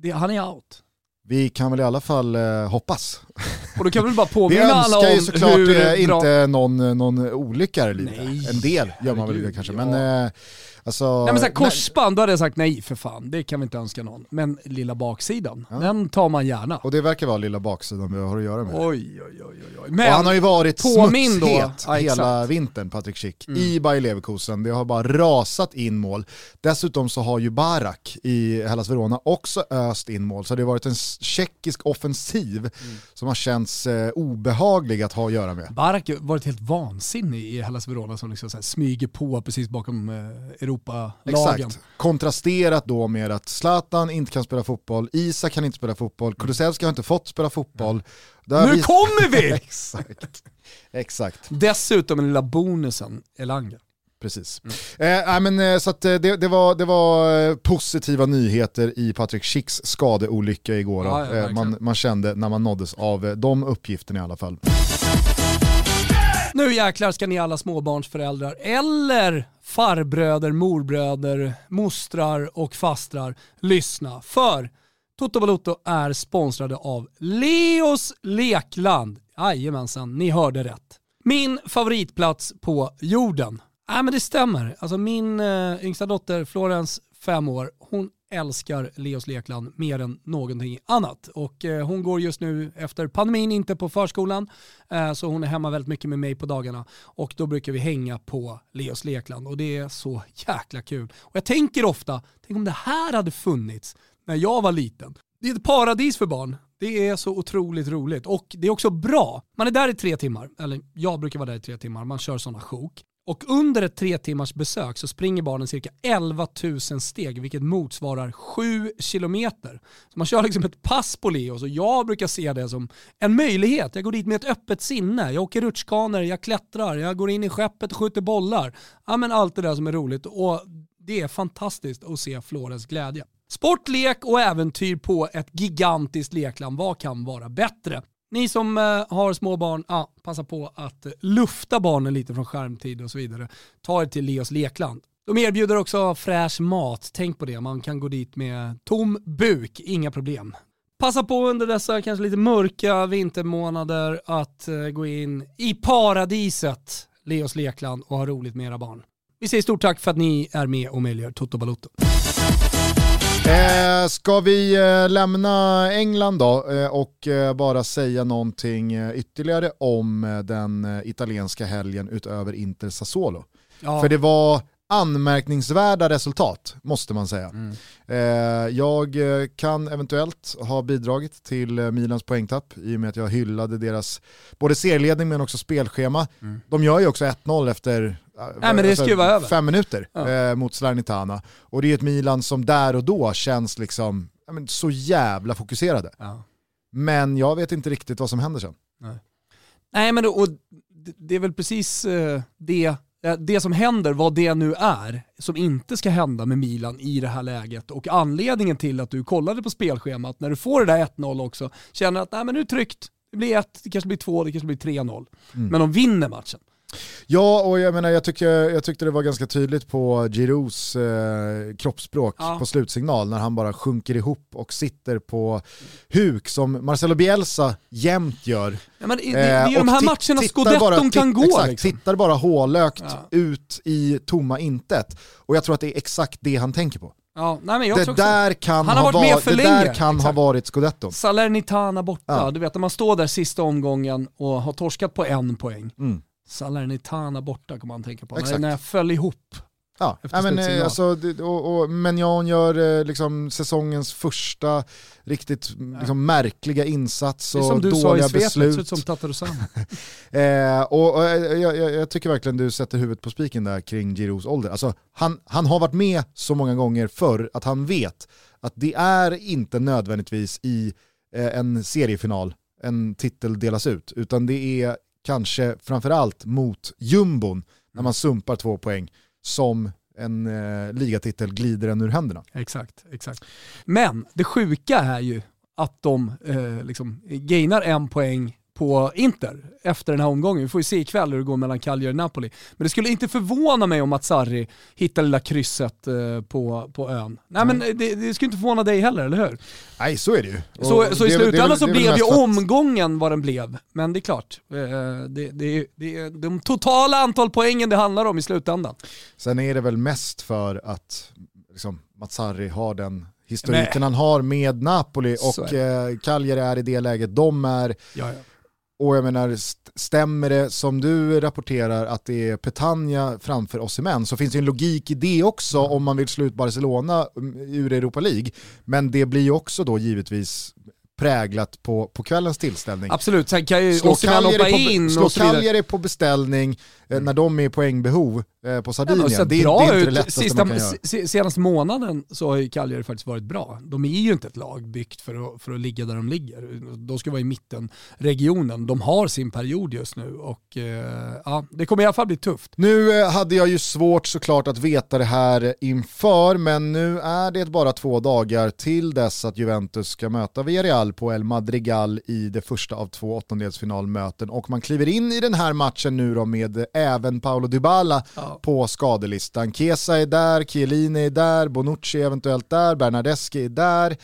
det, han är out. vi kan väl i alla fall eh, hoppas. Och då kan vi väl bara Vi påminna alla önskar om ju såklart hur eh, bra... inte någon, någon olycka lite. Nej, En del gör man väl det kanske, ja. men eh, alltså... Nej men såhär, korsband, då hade jag sagt nej för fan. Det kan vi inte önska någon. Men lilla baksidan, den tar man gärna. Och det verkar vara lilla baksidan vi har att göra med. Oj, oj, oj, oj, oj. och Men, han har ju varit påminn då. smutshet Ja, hela. Mm. vintern, Patrik Schick, i Bayer Leverkusen. Det har bara rasat in mål. Dessutom så har ju Barak i Hellas Verona också öst in mål. Så det har varit en tjeckisk offensiv Mm. som har känts eh, obehaglig att ha att göra med. Barak har varit helt vansinnig i Hellas Verona som liksom så här smyger på precis bakom eh, Europa-lagen. Exakt. Kontrasterat då med att Zlatan inte kan spela fotboll, Isak kan inte spela fotboll, Kulusevski har inte fått spela fotboll. Där Nu vi- kommer vi! Exakt. Exakt, Dessutom den lilla bonusen, Elanga. precis. Mm. Eh, men, eh, så att, eh, det, det, var, det var eh, positiva nyheter i Patrik Schicks skadeolycka igår. Ja, ja, man, man kände när man nåddes av de uppgifterna i alla fall. Nu jäklar ska ni alla småbarnsföräldrar eller farbröder, morbröder, mostrar och fastrar lyssna. För Toto Balotto är sponsrade av Leos Lekland. Jajamensan, ni hörde rätt. Min favoritplats på jorden. Nej men det stämmer. Alltså min eh, yngsta dotter Florence, fem år, älskar Leos Lekland mer än någonting annat. Och eh, hon går just nu efter pandemin inte på förskolan, eh, så hon är hemma väldigt mycket med mig på dagarna. Och då brukar vi hänga på Leos Lekland och det är så jäkla kul. Och jag tänker ofta, tänk om det här hade funnits när jag var liten. Det är ett paradis för barn. Det är så otroligt roligt och det är också bra. Man är där i tre timmar, eller jag brukar vara där i tre timmar, man kör sådana sjok. Och under ett tre timmars besök så springer barnen cirka 11 000 steg, vilket motsvarar 7 kilometer. Så man kör liksom ett pass på Leos och jag brukar se det som en möjlighet. Jag går dit med ett öppet sinne. Jag åker rutschkanor, jag klättrar, jag går in i skeppet och skjuter bollar. Ja men allt det där som är roligt och det är fantastiskt att se Florens glädje. Sport, lek och äventyr på ett gigantiskt lekland. Vad kan vara bättre? Ni som eh, har små barn, ja, passa på att eh, lufta barnen lite från skärmtid och så vidare. Ta er till Leos lekland. De erbjuder också fräsch mat, tänk på det. Man kan gå dit med tom buk, inga problem. Passa på under dessa kanske lite mörka vintermånader att eh, gå in i paradiset, Leos lekland och ha roligt med era barn. Vi säger stort tack för att ni är med och möjliggör Toto Balotto. Eh, ska vi eh, lämna England då eh, och eh, bara säga någonting ytterligare om den italienska helgen utöver Inter Sassuolo? Ja. För det var anmärkningsvärda resultat, måste man säga. Mm. Eh, jag eh, kan eventuellt ha bidragit till eh, Milans poängtapp i och med att jag hyllade deras både serieledning men också spelschema. Mm. De gör ju också 1-0 efter Nej, men det ska ju vara över. fem minuter Ja. eh, mot Salernitana. Och det är ett Milan som där och då känns liksom ja, men så jävla fokuserade. Ja. Men jag vet inte riktigt vad som händer sen. Nej men och det- är väl precis det, det som händer, vad det nu är, som inte ska hända med Milan i det här läget. Och anledningen till att du kollade på spelschemat, när du får det där 1-0 också, känner att nej, men nu är det tryggt. Det blir 1, det kanske blir 2, det kanske blir 3-0. Mm. Men de vinner matchen. Ja, och jag menar jag, tycker, jag tyckte det var ganska tydligt på Giroux eh, kroppsspråk Ja. på slutsignal när han bara sjunker ihop och sitter på huk som Marcelo Bielsa jämt gör. Ja, men det, Eh, det är ju de och här matcherna scudetton bara- kan gå. Exakt, liksom. tittar bara hålökt Ja. ut i tomma intet. Och jag tror att det är exakt det han tänker på. Ja, nej, men jag tror Det där kan, Han har ha, varit med var, för det där kan ha varit scudetton. Salernitana borta, Ja. du vet när man står där sista omgången och har torskat på en poäng. Mm. Salernitana borta kommer man tänka på. Exakt. när jag föll ihop. Ja, ja men, alltså, det- och, och Menjan gör eh, liksom säsongens första riktigt liksom, märkliga insats Det är och som du sa i dåliga svepet, ut beslut. som Tatarusano. Eh, och, och eh, jag, jag, jag tycker verkligen du sätter huvudet på spiken där kring Giroux ålder. Alltså, han, han har varit med så många gånger förr att han vet att det är inte nödvändigtvis i eh, en seriefinal en titel delas ut, utan det är kanske framförallt mot jumbon när man sumpar två poäng som en eh, ligatitel glider en ur händerna. exakt, exakt. Men det sjuka är ju att de eh, liksom gainar en poäng på Inter efter den här omgången. Vi får ju se ikväll hur det går mellan Cagliari och Napoli. Men det skulle inte förvåna mig om att Sarri hittar lilla krysset eh, på, på ön. Nej men det, det skulle inte förvåna dig heller, eller hur? Nej, så är det ju. Så, Och så i det är slutändan så blev ju omgången vad den blev. Men det är klart, eh, det, det, det är de totala antal poängen det handlar om i slutändan. Sen är det väl mest för att liksom, Mazzarri har den historiken Nej. han har med Napoli och eh, Cagliari är i det läget de är. Ja, ja. Och jag menar, stämmer det som du rapporterar att det är Petagna framför Osimhen så finns det en logik i det också om man vill slå ut Barcelona mm, ur Europa League. Men det blir ju också då givetvis präglat på, på kvällens tillställning. Absolut, sen kan ju Slå Osimhen hoppa in slå och så vidare. Cagliari på beställning eh, när de är i poängbehov eh, på Ja, Sardinien. sett det, är- bra inte ut. det lättaste Sista, man kan göra. se- senaste månaden så har ju Cagliari faktiskt varit bra. De är ju inte ett lag byggt för att, för att ligga där de ligger. De ska vara i mittenregionen. De har sin period just nu och eh, ja, det kommer i alla fall bli tufft. Nu eh, hade jag ju svårt såklart att veta det här inför, men nu är det bara två dagar till dess att Juventus ska möta Villarreal på El Madrigal i det första av två åttondelsfinalmöten och man kliver in i den här matchen nu då med även Paolo Dybala Ja. på skadelistan. Kesa är där, Chiellini är där, Bonucci eventuellt där, Bernardeschi är där,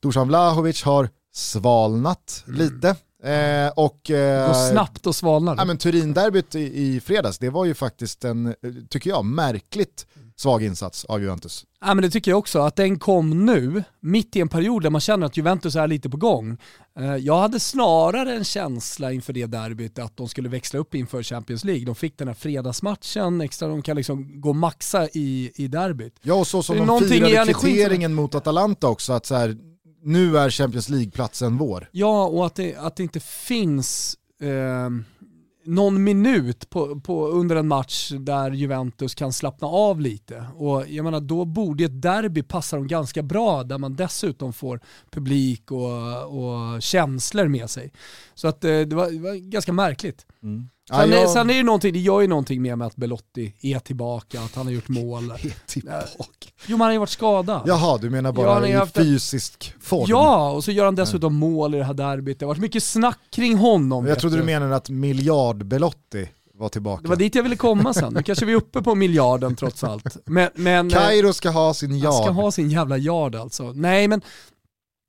Dusan Vlahovic har svalnat lite. Eh, och, eh, Går snabbt och svalnar. Ja, men Turin-derbyt i, i fredags, det var ju faktiskt en, eh, tycker jag, märkligt svag insats av Juventus. Ja, men det tycker jag också, att den kom nu, mitt i en period där man känner att Juventus är lite på gång. Eh, Jag hade snarare en känsla inför det derbyt att de skulle växla upp inför Champions League. De fick den här fredagsmatchen, extra, de kan liksom gå maxa i, i derbyt. Ja, och så som de firade kvitteringen mot Atalanta också, att så här, nu är Champions League-platsen vår. Ja, och att det, att det inte finns eh, någon minut på, på, under en match där Juventus kan slappna av lite. Och jag menar, då borde ett derby passa dem ganska bra, där man dessutom får publik och, och känslor med sig. Så att eh, det, var, det var ganska märkligt. Mm. Sen, är, jag- sen är det någonting, det gör ju någonting med, att Belotti är tillbaka, att han har gjort mål. Är tillbaka. Jo men han har ju varit skadad. Jaha, du menar Ja, bara han ju i en- fysisk form? Ja, och så gör han dessutom mål i det här derbyt. Det har varit mycket snack kring honom. Jag trodde du menade att miljardbelotti var tillbaka. Det var dit jag ville komma sen. Nu kanske vi är uppe på miljarden trots allt. Men, men eh, Kairo ska ha sin han yard. ska ha sin jävla yard alltså. Nej men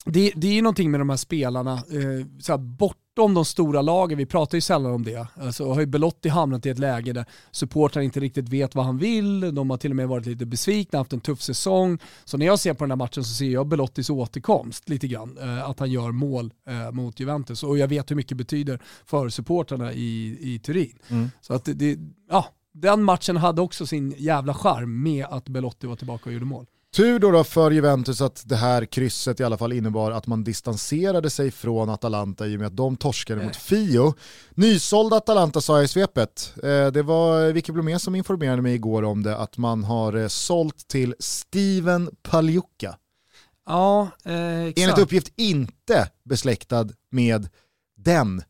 det, det är ju någonting med de här spelarna, eh, så bortom de stora lagen, vi pratar ju sällan om det. Alltså, har ju Belotti hamnat i ett läge där supportrar inte riktigt vet vad han vill, de har till och med varit lite besvikna, haft en tuff säsong. Så när jag ser på den här matchen så ser jag Belottis återkomst lite grann, eh, att han gör mål eh, mot Juventus. Och jag vet hur mycket det betyder för supportrarna i, i Turin. Mm. Så att det, det, ja, den matchen hade också sin jävla charm med att Belotti var tillbaka och gjorde mål. Tur då, då för Juventus att det här krysset i alla fall innebar att man distanserade sig från Atalanta i och med att de torskade mot Fio. Nysåld Atalanta sa jag i svepet. Eh, Det var Vicky Blomé som informerade mig igår om det, att man har eh, sålt till Steven Pagliuca. Ja, eh, exakt. Enligt uppgift inte besläktad med den.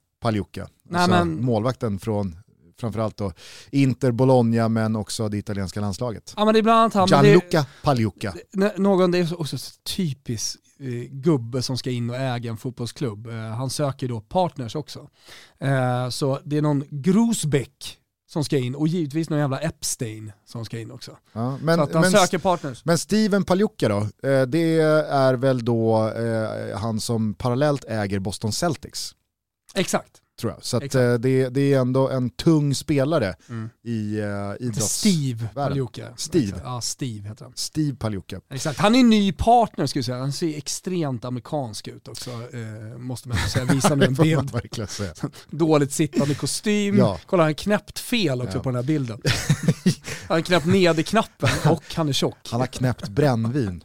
Nej, alltså målvakten från framförallt då Inter Bologna men också det italienska landslaget. Ja men det är bland annat han. det- Gianluca. N- Någon, det är också så typisk eh, gubbe som ska in och äga en fotbollsklubb. Eh, han söker då partners också. Eh, så det är någon Grosbeck som ska in och givetvis någon jävla Epstein som ska in också. Ja, men, så att han men, söker partners. men Steven Pagliuca då, det är väl då han som parallellt äger Boston Celtics. Exakt. Tror jag. Så att, eh, det, det är ändå en tung spelare Mm. i uh, idrotts... Steve Pagliuca. Steve. Ja, Steve heter han. Steve Pagliuca. Exakt. Han är ny partner skulle jag säga. Han ser extremt amerikansk ut också. Eh, måste man säga. Visa nu en bild. Dåligt sittande kostym. Ja. Kolla han har knäppt fel också Ja. på den här bilden. han har knäppt nederknappen och han är tjock. Han har knäppt brännvin,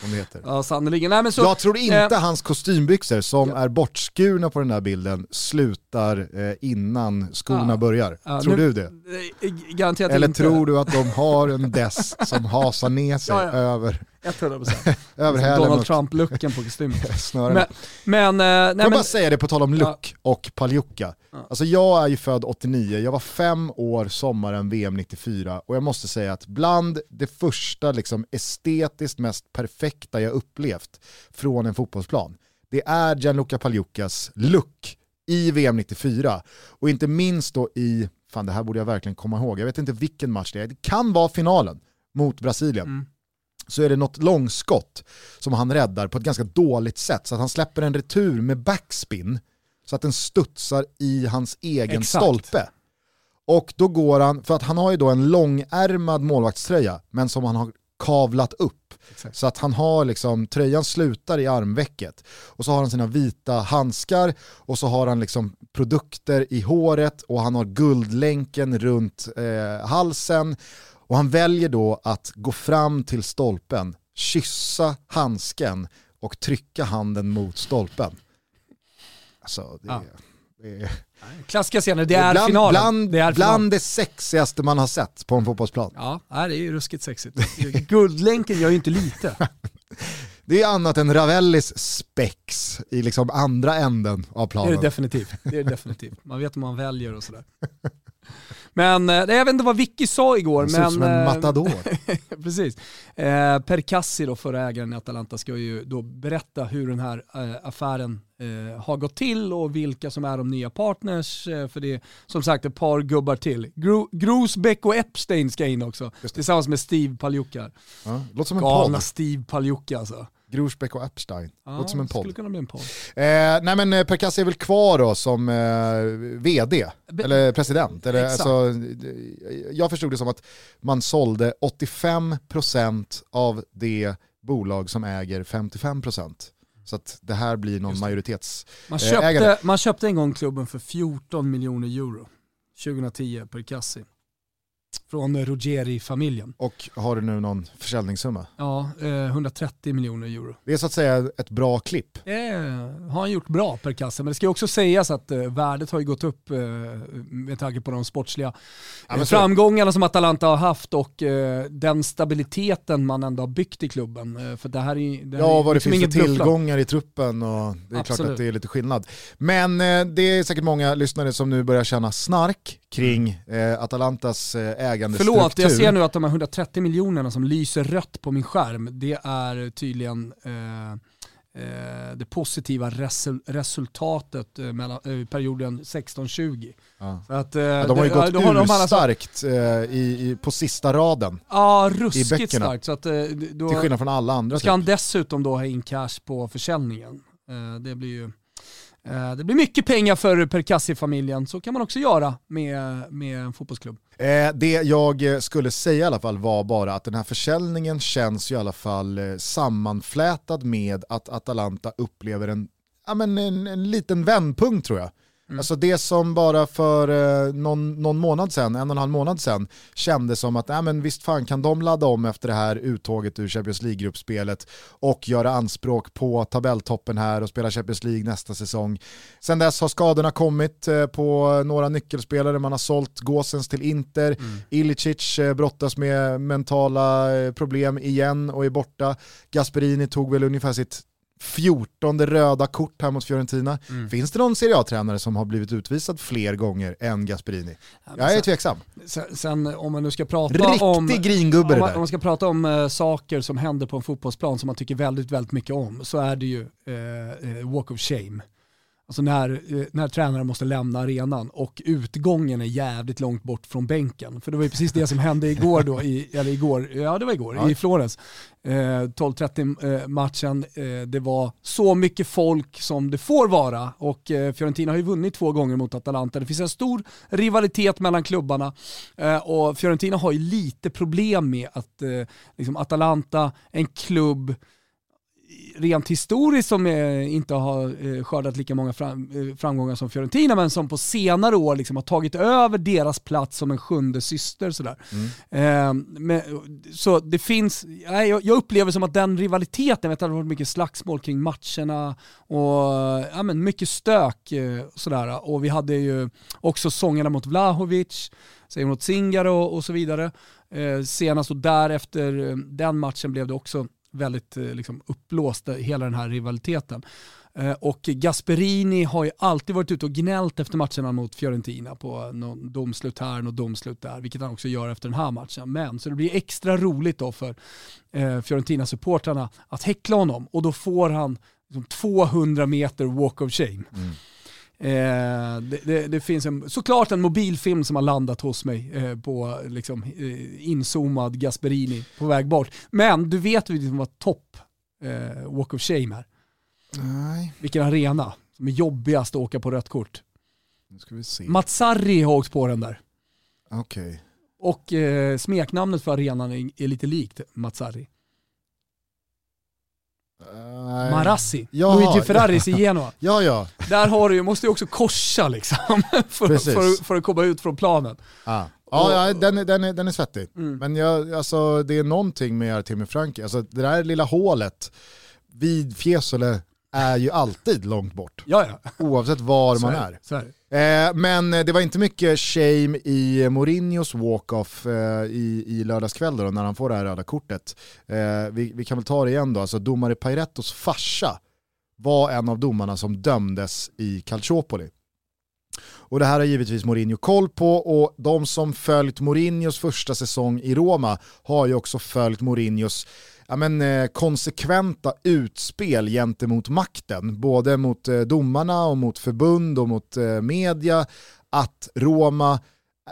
som det heter. Ja sannerligen. Nej, men så, jag tror inte eh, hans kostymbyxor som Ja. är bortskurna på den här bilden slutar eh, innan skorna Ja. börjar. Ja, tror nu- du det? eh, Garanterat Eller inte. tror du att de har en dess som hasar ner sig över, 100%. över hälen Donald Trump-looken på kostymen. Men, men, eh, nej, Får jag men bara säga det på tal om look och Pagliuca. Alltså jag är ju född 89, jag var fem år sommaren VM 94 och jag måste säga att bland det första liksom estetiskt mest perfekta jag upplevt från en fotbollsplan, det är Gianluca Pagliucas look i VM 94 och inte minst då i, fan det här borde jag verkligen komma ihåg, jag vet inte vilken match det är, det kan vara finalen mot Brasilien. Mm. så är det något långskott som han räddar på ett ganska dåligt sätt. Så att han släpper en retur med backspin så att den studsar i hans egen Exakt. stolpe. Och då går han, för att han har ju då en långärmad målvaktströja men som han har kavlat upp. Exakt. Så att han har liksom, tröjan slutar i armvecket. Och så har han sina vita handskar och så har han liksom produkter i håret och han har guldlänken runt eh, halsen. Och han väljer då att gå fram till stolpen, kyssa handsken och trycka handen mot stolpen. Alltså, det, Ja. det är, klassiska scener, det är bland, finalen. Bland, det är bland finalen. det sexigaste man har sett på en fotbollsplan. Ja, det är ju ruskigt sexigt. Guldlänken gör ju inte lite. Det är annat än Ravellis spex i liksom andra änden av Det är planen. det definitivt. Det är det definitivt. Man vet hur man väljer och sådär. Men eh, jag vet inte vad Vicky sa igår. Han ser men, ut som en eh, matador. Precis. Eh, per Cassi, då, förra ägaren i Atalanta, ska ju då berätta hur den här eh, affären eh, har gått till och vilka som är de nya partners. Eh, för det är som sagt ett par gubbar till. Gro Grosbeck och Epstein ska in också, tillsammans med Steve Pagliuca. Ja, låter som en Galna. Steve Pagliuca alltså. Grosbeck och Epstein. låter som en podd. skulle en podd. Eh, nej men eh, Perkassi är väl kvar då som eh, vd, Be- eller president. Eller, Exakt. alltså, eh, jag förstod det som att man sålde 85% av det bolag som äger 55%. Så att det här blir någon majoritets... Man Eh, köpte, ägare. man köpte en gång klubben för 14 miljoner euro. 2010 per Cassi. Från Ruggeri-familjen. Och har du nu någon försäljningssumma? Ja, eh, 130 miljoner euro. Det är så att säga ett bra klipp. Det har han gjort bra per kasse, men det ska också sägas att eh, värdet har ju gått upp eh, med tanke på de sportsliga Ja, så- framgångarna som Atalanta har haft och eh, den stabiliteten man ändå har byggt i klubben. Eh, för det här är, det här Ja, är vad det liksom finns för tillgångar i truppen och det är klart Absolut. att det är lite skillnad. Men eh, det är säkert många lyssnare som nu börjar känna snark kring eh, Atalantas eh, ägandestruktur. Förlåt, jag ser nu att de här 130 miljonerna som lyser rött på min skärm, det är tydligen eh, eh, det positiva resul resultatet eh, mellan, eh, perioden 16-20. Ja. Så att, Ja, de har ju det- gått då har de eh, i, i, på sista raden, Ja, ruskigt starkt. Så att, då till skillnad från alla andra. ska han Typ. dessutom då ha in cash på försäljningen. Det blir ju det blir mycket pengar för Percassi-familjen, så kan man också göra med, med en fotbollsklubb. Eh, det jag eh, skulle säga i alla fall var bara att den här försäljningen känns ju i alla fall eh, sammanflätad med att Atalanta upplever en, ja, men en, en liten vändpunkt tror jag. Mm. Alltså det som bara för eh, någon, någon månad sedan, en och en halv månad sedan, kändes som att ja, men visst fan kan de ladda om efter det här uttåget ur Champions League-gruppspelet och göra anspråk på tabelltoppen här och spela Champions League nästa säsong. Sen dess har skadorna kommit eh, på några nyckelspelare, man har sålt Gåsens till Inter, Ilicic eh, brottas med mentala problem igen och är borta. Gasperini tog väl ungefär sitt fjortonde röda kort här mot Fiorentina. Finns det någon Serie A-tränare som har blivit utvisad fler gånger än Gasperini? Jag är tveksam. Sen, sen om man nu ska prata Riktig om... gringubbe om man, om man ska prata om eh, saker som händer på en fotbollsplan som man tycker väldigt, väldigt mycket om så är det ju eh, eh, walk of shame. Alltså när, eh, när tränaren måste lämna arenan och utgången är jävligt långt bort från bänken. För det var ju precis det som hände igår då, i, eller igår, ja det var igår, Ja. i Florens. Eh, 12-30 eh, matchen, eh, det var så mycket folk som det får vara och eh, Fiorentina har ju vunnit två gånger mot Atalanta. Det finns en stor rivalitet mellan klubbarna och Fiorentina har ju lite problem med att liksom Atalanta, en klubb rent historiskt som eh, inte har eh, skördat lika många eh, framgångar som Fiorentina, men som på senare år liksom har tagit över deras plats som en sjunde syster. Sådär. Eh, men, så det finns, jag, upplever som att den rivaliteten, vet det har varit mycket slagsmål kring matcherna och ja, men mycket stök. Sådär. Och vi hade ju också sångerna mot Vlahovic, mot Zingaro och så vidare. Senast och därefter den matchen blev det också väldigt eh, liksom, uppblåst, eh, hela den här rivaliteten. Eh, och Gasperini har ju alltid varit ute och gnällt efter matcherna mot Fiorentina på någon domslut här och domslut där, vilket han också gör efter den här matchen. Men så det blir extra roligt då för eh, Fiorentina-supportrarna att häckla honom och då får han liksom, 200 meter walk of shame. Mm. Eh, det, det, det finns en, såklart en mobilfilm som har landat hos mig eh, på liksom, eh, inzoomad Gasperini på väg bort. Men du vet ju liksom vad topp eh, walk of shame är. Nej, Vilken arena som är jobbigast att åka på rött kort. nu ska vi se. Matsarri har åkt på den där. Okej. Och eh, smeknamnet för arenan är, är lite likt Matsarri. Nej. Marassi. Jaha. Luigi Ferraris i Genoa. Ja, ja. Där har du, ju- måste du också korsa liksom för, för, för att komma ut från planen. Ah. Ja, ja den, är, den, är, den är svettig. Mm. Men jag, alltså, det är någonting med Artemi Franki. Alltså, det där lilla hålet vid Fiesole är ju alltid långt bort. Ja, ja. Oavsett var man är. Så är. Eh, men det var inte mycket shame i Mourinhos walk-off eh, i, i lördagskväll då, när han får det här röda kortet. Eh, vi, vi kan väl ta det igen då, alltså domare Pairettos farsa var en av domarna som dömdes i Calciopoli. Och det här har givetvis Mourinho koll på och de som följt Mourinhos första säsong i Roma har ju också följt Mourinhos ja, men, eh, konsekventa utspel gentemot makten, både mot eh, domarna och mot förbund och mot eh, media, att Roma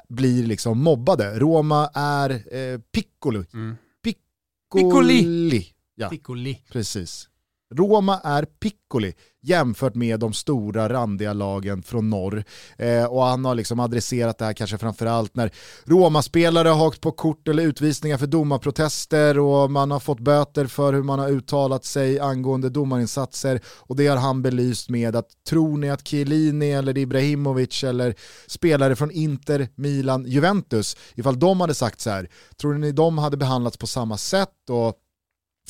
blir liksom mobbade. Roma är eh, piccolo. Mm. Piccoli. Piccoli. Ja, Piccoli. precis. Roma är piccoli jämfört med de stora randiga lagen från norr. Eh, och han har liksom adresserat det här kanske framförallt när Roma-spelare har åkt på kort eller utvisningar för domarprotester och man har fått böter för hur man har uttalat sig angående domarinsatser och det har han belyst med att tror ni att Chiellini eller Ibrahimovic eller spelare från Inter, Milan, Juventus, ifall de hade sagt så här, tror ni de hade behandlats på samma sätt och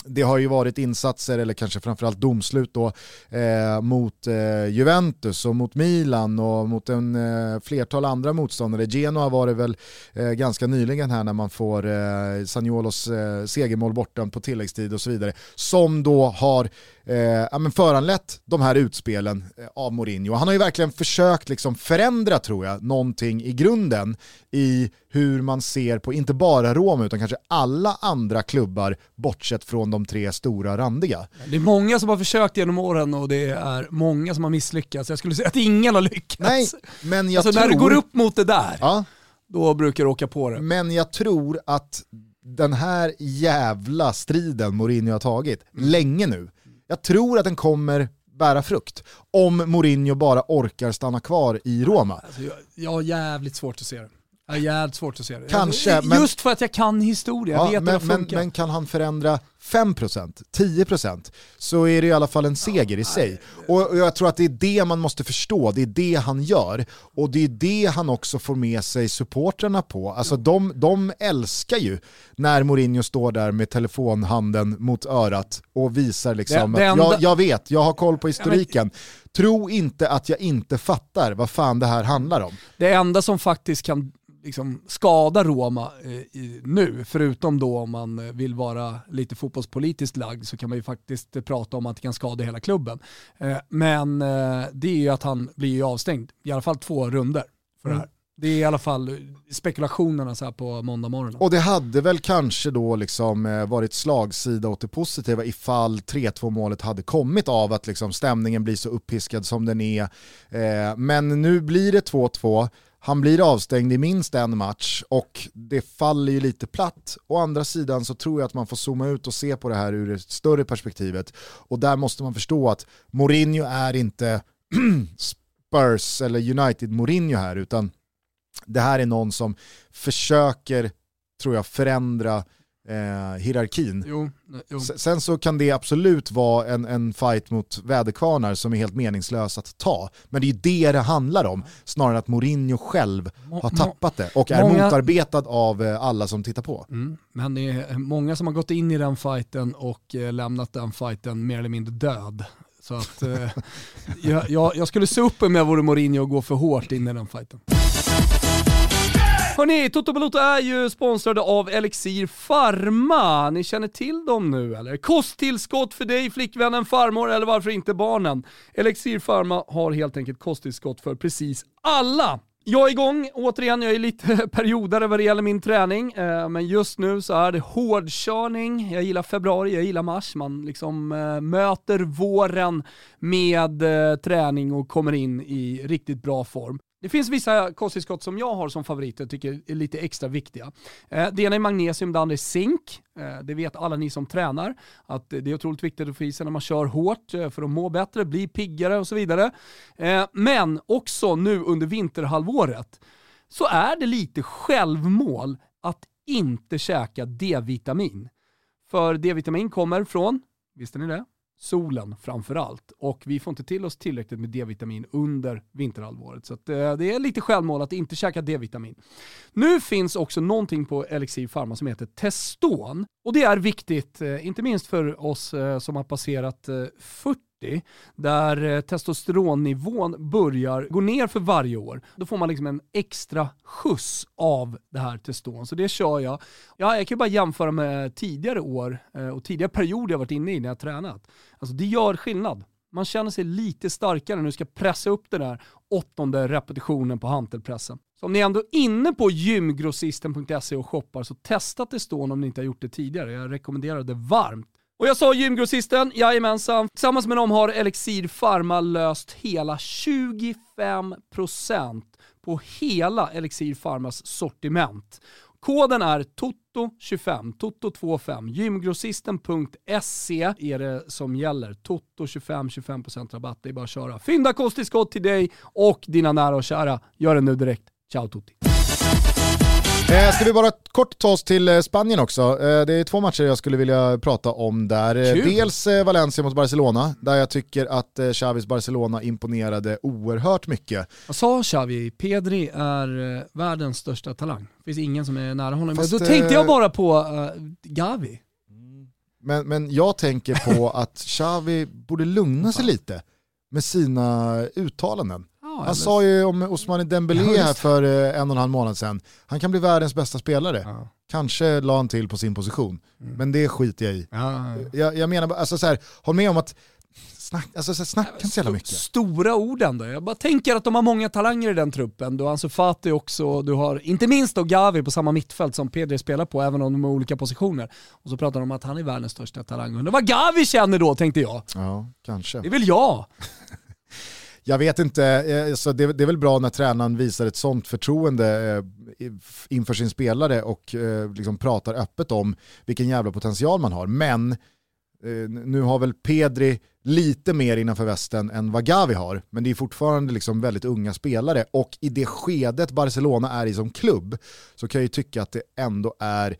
det har ju varit insatser, eller kanske framförallt domslut då, eh, mot eh, Juventus och mot Milan och mot en eh, flertal andra motståndare. Genoa var det väl eh, ganska nyligen här när man får eh, Sagnolos eh, segermål bortom på tilläggstid och så vidare, som då har eh, ja, men föranlett de här utspelen eh, av Mourinho. Han har ju verkligen försökt liksom förändra, tror jag, någonting i grunden i hur man ser på inte bara Roma utan kanske alla andra klubbar bortsett från de tre stora randiga. Det är många som har försökt genom åren och det är många som har misslyckats. Jag skulle säga att ingen har lyckats. Nej, men jag alltså tror... när det går upp mot det där, ja. då brukar du åka på det. Men jag tror att den här jävla striden Mourinho har tagit, Mm. länge nu, jag tror att den kommer bära frukt. Om Mourinho bara orkar stanna kvar i Roma. Alltså, jag, jag har jävligt svårt att se det. Har jävligt svårt att se det. Kanske, jag, men- Just för att jag kan historia, jag Ja, vet men, hur det men, funkar. men kan han förändra 5%, 10% så är det i alla fall en seger i sig. Och och jag tror att det är det man måste förstå, det är det han gör. Och det är det han också får med sig supportrarna på. Alltså de, de älskar ju när Mourinho står där med telefonhanden mot örat och visar liksom att jag, jag vet, jag har koll på historiken. Tro inte att jag inte fattar vad fan det här handlar om. Det enda som faktiskt kan liksom skada Roma eh, nu, förutom då om man eh, vill vara lite fotbollspolitiskt lagd, så kan man ju faktiskt eh, prata om att det kan skada hela klubben. Men det är ju att han blir ju avstängd, i alla fall två runder för det här. Det är i alla fall spekulationerna så här på måndag morgon. Och det hade väl kanske då liksom varit slagsida åt det positiva ifall 3-2 målet hade kommit av att liksom stämningen blir så uppiskad som den är. Men nu blir det 2-2, han blir avstängd i minst en match och det faller ju lite platt. Å andra sidan så tror jag att man får zooma ut och se på det här ur det större perspektivet. Och där måste man förstå att Mourinho är inte Spurs eller United Mourinho här utan det här är någon som försöker, tror jag, förändra eh, hierarkin. Jo, jo. Sen så kan det absolut vara en, en fight mot väderkvarnar som är helt meningslös att ta. Men det är ju det det handlar om, snarare att Mourinho själv har tappat det och är många- motarbetad av eh, alla som tittar på. Mm, men det är många som har gått in i den fighten och eh, lämnat den fighten mer eller mindre död. Så att eh, jag, jag, jag skulle se upp om jag vore Mourinho och gå för hårt in i den fighten. Hörni, Toto Balotto är ju sponsrade av Elixir Pharma. Ni känner till dem nu eller? Kosttillskott för dig, flickvännen, farmor eller varför inte barnen. Elixir Pharma har helt enkelt kosttillskott för precis alla. Jag är igång, återigen, jag är lite periodare vad det gäller min träning, eh, men just nu så är det hårdkörning. Jag gillar februari, jag gillar mars. Man liksom eh, möter våren med eh, träning och kommer in i riktigt bra form. Det finns vissa kosttillskott som jag har som favoriter, tycker är lite extra viktiga. Eh, det ena är magnesium, det andra är zink. Eh, det vet alla ni som tränar, att det är otroligt viktigt att få i sig när man kör hårt eh, för att må bättre, bli piggare och så vidare. Men också nu under vinterhalvåret så är det lite självmål att inte käka D-vitamin. För D-vitamin kommer från, visste ni det? Solen framför allt. Och vi får inte till oss tillräckligt med D-vitamin under vinterhalvåret. Så att, eh, det är lite självmål att inte käka D-vitamin. Nu finns också någonting på Elixir Pharma som heter Teston. Och det är viktigt, eh, inte minst för oss eh, som har passerat eh, 40 där eh, testosteronnivån börjar gå ner för varje år. Då får man liksom en extra skjuts av det här teston. Så det kör jag. Ja, jag kan ju bara jämföra med tidigare år eh, och tidigare perioder jag varit inne i när jag tränat. Alltså det gör skillnad. Man känner sig lite starkare när du ska pressa upp den där åttonde repetitionen på hantelpressen. Så om ni är ändå är inne på gymgrossisten.se och shoppar så testa Teston om ni inte har gjort det tidigare. Jag rekommenderar det varmt. Och jag sa gymgrossisten, jajamensan. Tillsammans med dem har Elixir Pharma löst hela 25% på hela Elixir Pharmas sortiment. Koden är TOTO25, TOTO25. Gymgrossisten.se är det som gäller. TOTO25, 25% rabatt. Det är bara att köra. Fynda kosttillskott till dig och dina nära och kära. Gör det nu direkt. Ciao tutti. Eh, ska vi bara kort ta oss till eh, Spanien också. Eh, det är två matcher jag skulle vilja prata om där. Kul. Dels Valencia mot Barcelona, där jag tycker att eh, Xavis Barcelona imponerade oerhört mycket. Vad sa Xavi? Pedri är världens största talang. Det finns ingen som är nära honom. Fast, Då tänkte jag bara på Gavi. Men, men jag tänker på att Xavi borde lugna sig lite med sina uttalanden. Han eller- sa ju om Osmani Dembélé Ja, här för eh, en och en halv månad sedan, han kan bli världens bästa spelare. Ja. Kanske la han till på sin position, Mm. men det skiter jag i. Ja, ja. Jag, jag menar alltså så här, håll med om att snack, alltså, så snacka inte så jävla mycket. Stora ord ändå. Jag bara tänker att de har många talanger i den truppen. Du har Ansu Fati också, du har inte minst då Gavi på samma mittfält som Pedri spelar på, även om de har olika positioner. Och så pratar de om att han är världens största talang. Undrar vad Gavi känner då, tänkte jag. Ja, kanske. Det väl jag? Jag vet inte, alltså det, det är väl bra när tränaren visar ett sånt förtroende eh, inför sin spelare och eh, liksom pratar öppet om vilken jävla potential man har. Men eh, nu har väl Pedri lite mer innanför västen än vad Gavi har, men det är fortfarande liksom väldigt unga spelare och i det skedet Barcelona är i som klubb så kan jag ju tycka att det ändå är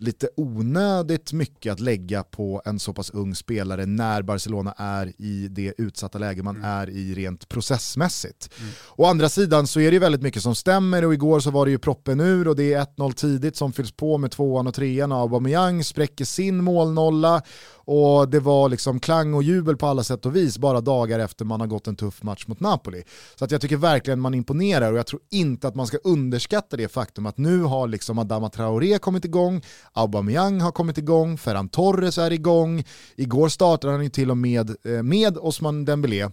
lite onödigt mycket att lägga på en så pass ung spelare när Barcelona är i det utsatta läge man är i rent processmässigt. Å andra sidan så är det ju väldigt mycket som stämmer och igår så var det ju proppen ur och det är 1-0 tidigt som fylls på med tvåan och trean. Och Aubameyang spräcker sin målnolla och det var liksom klang och jubel på alla sätt och vis bara dagar efter man har gått en tuff match mot Napoli. Så att jag tycker verkligen man imponerar och jag tror inte att man ska underskatta det faktum att nu har liksom Adama Traoré kommit igång, Aubameyang har kommit igång, Ferran Torres är igång, igår startade han ju till och med eh, med Osman Dembélé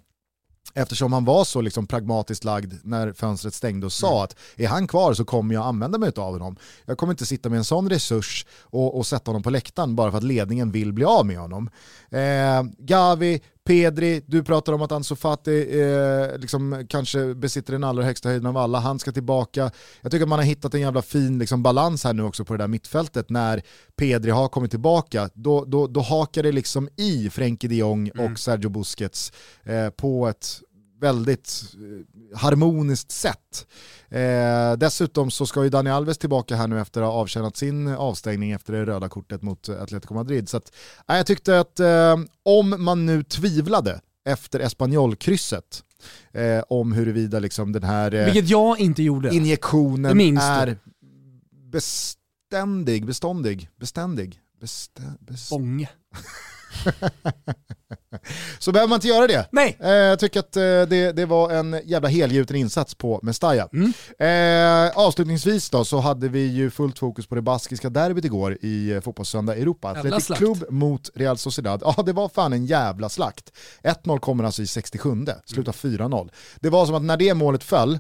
Eftersom han var så liksom pragmatiskt lagd när fönstret stängde och sa att är han kvar så kommer jag använda mig av honom. Jag kommer inte sitta med en sån resurs och, och sätta honom på läktaren bara för att ledningen vill bli av med honom. Eh, Gavi, Pedri, du pratar om att Ansu Fati eh, liksom kanske besitter den allra högsta höjden av alla, han ska tillbaka. Jag tycker att man har hittat en jävla fin liksom, balans här nu också på det där mittfältet när Pedri har kommit tillbaka. Då, då, då hakar det liksom i Frenkie de Jong och Sergio Busquets eh, på ett väldigt eh, harmoniskt sätt. Eh, dessutom så ska ju Dani Alves tillbaka här nu efter att ha avtjänat sin avstängning efter det röda kortet mot Atletico Madrid. Så att, eh, jag tyckte att eh, om man nu tvivlade efter Espanyol-krysset eh, om huruvida liksom den här eh, Vilket jag inte gjorde. Injektionen är beständig, beståndig, beständig, bestä, best... Bånge. så behöver man inte göra det. Nej! Eh, jag tycker att eh, det, det var en jävla helgjuten insats på Mestalla. Mm. Eh, avslutningsvis då så hade vi ju fullt fokus på det baskiska derbyt igår i eh, Fotbollssöndag Europa. Slakt. Club mot Real Sociedad. Ja det var fan en jävla slakt. 1-0 kommer alltså i 67, slutar 4-0. Det var som att när det målet föll,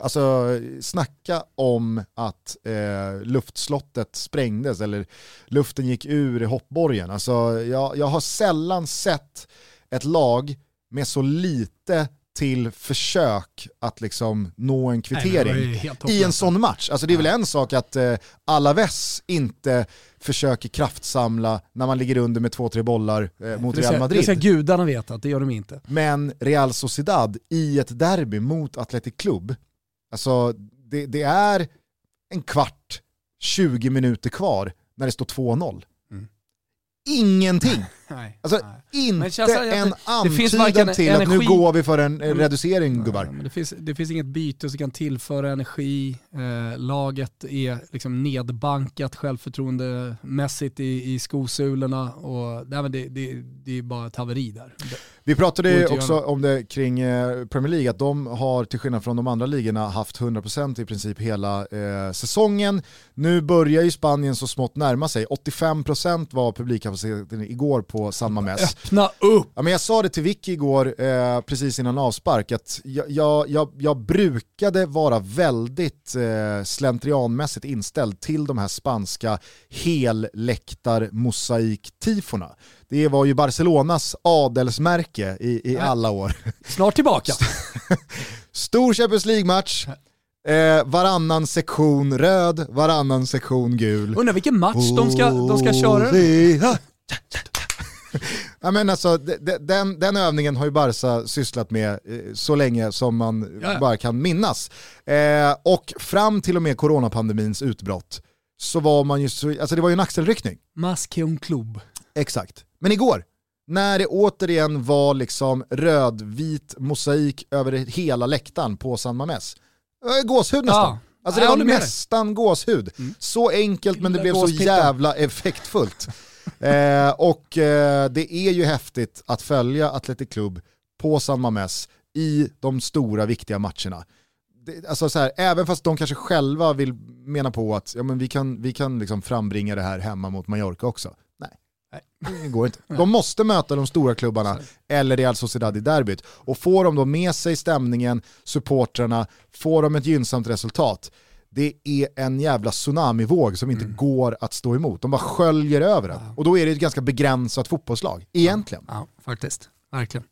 Alltså snacka om att eh, luftslottet sprängdes eller luften gick ur hoppborgen. Alltså, jag, jag har sällan sett ett lag med så lite till försök att liksom nå en kvittering Nej, i en sån match. Alltså det är väl en sak att eh, Alaves inte försöker kraftsamla när man ligger under med två-tre bollar eh, mot Real Madrid. det ska gudarna veta att det gör de inte. Men Real Sociedad i ett derby mot Athletic Club, alltså det, det är en kvart, 20 minuter kvar när det står 2-0. Mm. Ingenting. Nej. Alltså nej. inte en antydan till att nu energi- går vi för en eh, Mm. reducering Ja, gubbar. det, finns, det finns inget byte som kan tillföra energi. Eh, laget är liksom nedbankat självförtroendemässigt i, i skosulorna och nej, men det, det, det är bara ett haveri där. Vi pratade också om det kring eh, Premier League, att de har till skillnad från de andra ligorna haft 100% i princip hela eh, säsongen. Nu börjar ju Spanien så smått närma sig. 85% var publikkapaciteten igår på San Mamés. Öppna upp! Ja, men jag sa det till Vicky igår, eh, precis innan avspark, att jag, jag, jag, jag brukade vara väldigt eh, slentrianmässigt inställd till de här spanska helläktar-mosaik-tifona. Det var ju Barcelonas adelsmärke i, i alla år. Snart tillbaka. Stor Champions League-match, Eh, varannan sektion röd, varannan sektion gul. Undrar vilken match de ska, de ska köra. Ja, men alltså, de- de- den, den övningen har ju Barca sysslat med eh, så länge som man Ja, bara kan minnas. Eh, och fram till och med coronapandemins utbrott så var man ju så, alltså det var ju en axelryckning. Maskeon Club. Exakt. Men igår, när det återigen var liksom rödvit mosaik över hela läktaren på San Mames. Eh, Gåshud nästan. Ja. Alltså det var nästan gåshud. Så enkelt men det blev så jävla effektfullt. eh, och eh, det är ju häftigt att följa Athletic Club på San Mames i de stora viktiga matcherna. Det, alltså så här, även fast de kanske själva vill mena på att ja, men vi kan, vi kan liksom frambringa det här hemma mot Mallorca också. Nej, det går inte. De måste möta de stora klubbarna eller Real Sociedad i derbyt. Och får de då med sig stämningen, supportrarna, får de ett gynnsamt resultat, det är en jävla tsunamivåg som inte går att stå emot. De bara sköljer över det. Och då är det ett ganska begränsat fotbollslag, egentligen. Ja, faktiskt. Verkligen.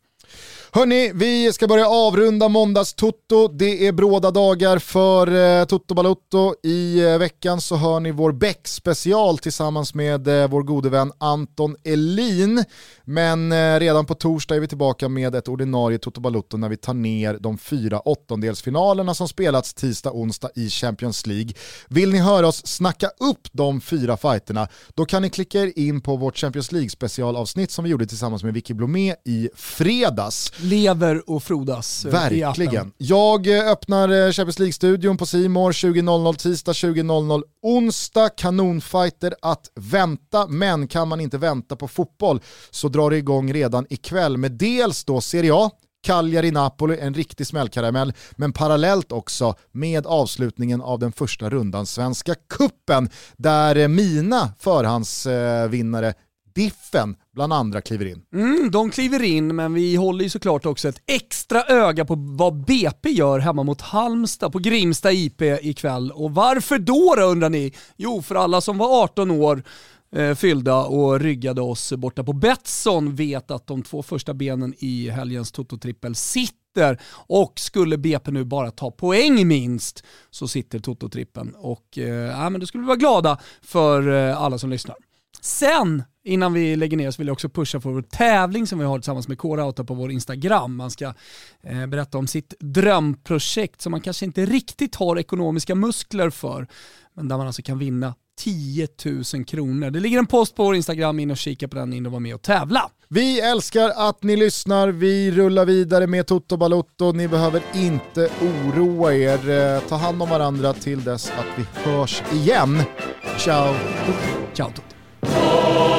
Hörni, vi ska börja avrunda måndags-Toto. Det är bråda dagar för eh, Toto Balotto. I eh, veckan så hör ni vår Beck-special tillsammans med eh, vår gode vän Anton Elin. Men eh, redan på torsdag är vi tillbaka med ett ordinarie Toto Balotto när vi tar ner de fyra åttondelsfinalerna som spelats tisdag, onsdag i Champions League. Vill ni höra oss snacka upp de fyra fighterna, då kan ni klicka er in på vårt Champions League specialavsnitt som vi gjorde tillsammans med Vicky Blomé i fredags. Lever och frodas eh. Verkligen. Jag eh, öppnar eh, Champions League-studion på Simor 20.00 tisdag, 20.00 onsdag. Kanonfighter att vänta, men kan man inte vänta på fotboll så drar det igång redan ikväll med dels då Serie A, Cagliari-Napoli, en riktig smällkaramell, men parallellt också med avslutningen av den första rundan Svenska Kuppen där mina förhandsvinnare Diffen bland andra kliver in. Mm, de kliver in, men vi håller ju såklart också ett extra öga på vad BP gör hemma mot Halmstad på Grimsta IP ikväll. Och varför då, då undrar ni? Jo, för alla som var 18 år eh, fyllda och ryggade oss borta på Betsson vet att de två första benen i helgens Toto-trippel sitter och skulle BP nu bara ta poäng minst så sitter Toto-trippen. Och eh, ja, men då skulle vi vara glada för eh, alla som lyssnar. Sen, innan vi lägger ner, så vill jag också pusha för vår tävling som vi har tillsammans med K-Rauta på vår Instagram. Man ska eh, berätta om sitt drömprojekt som man kanske inte riktigt har ekonomiska muskler för, men där man alltså kan vinna 10 000 kronor. Det ligger en post på vår Instagram, in och kika på den, in och var med och tävla. Vi älskar att ni lyssnar, vi rullar vidare med Toto Balotto. Ni behöver inte oroa er. Eh, Ta hand om varandra till dess att vi hörs igen. Ciao! Ciao Toto.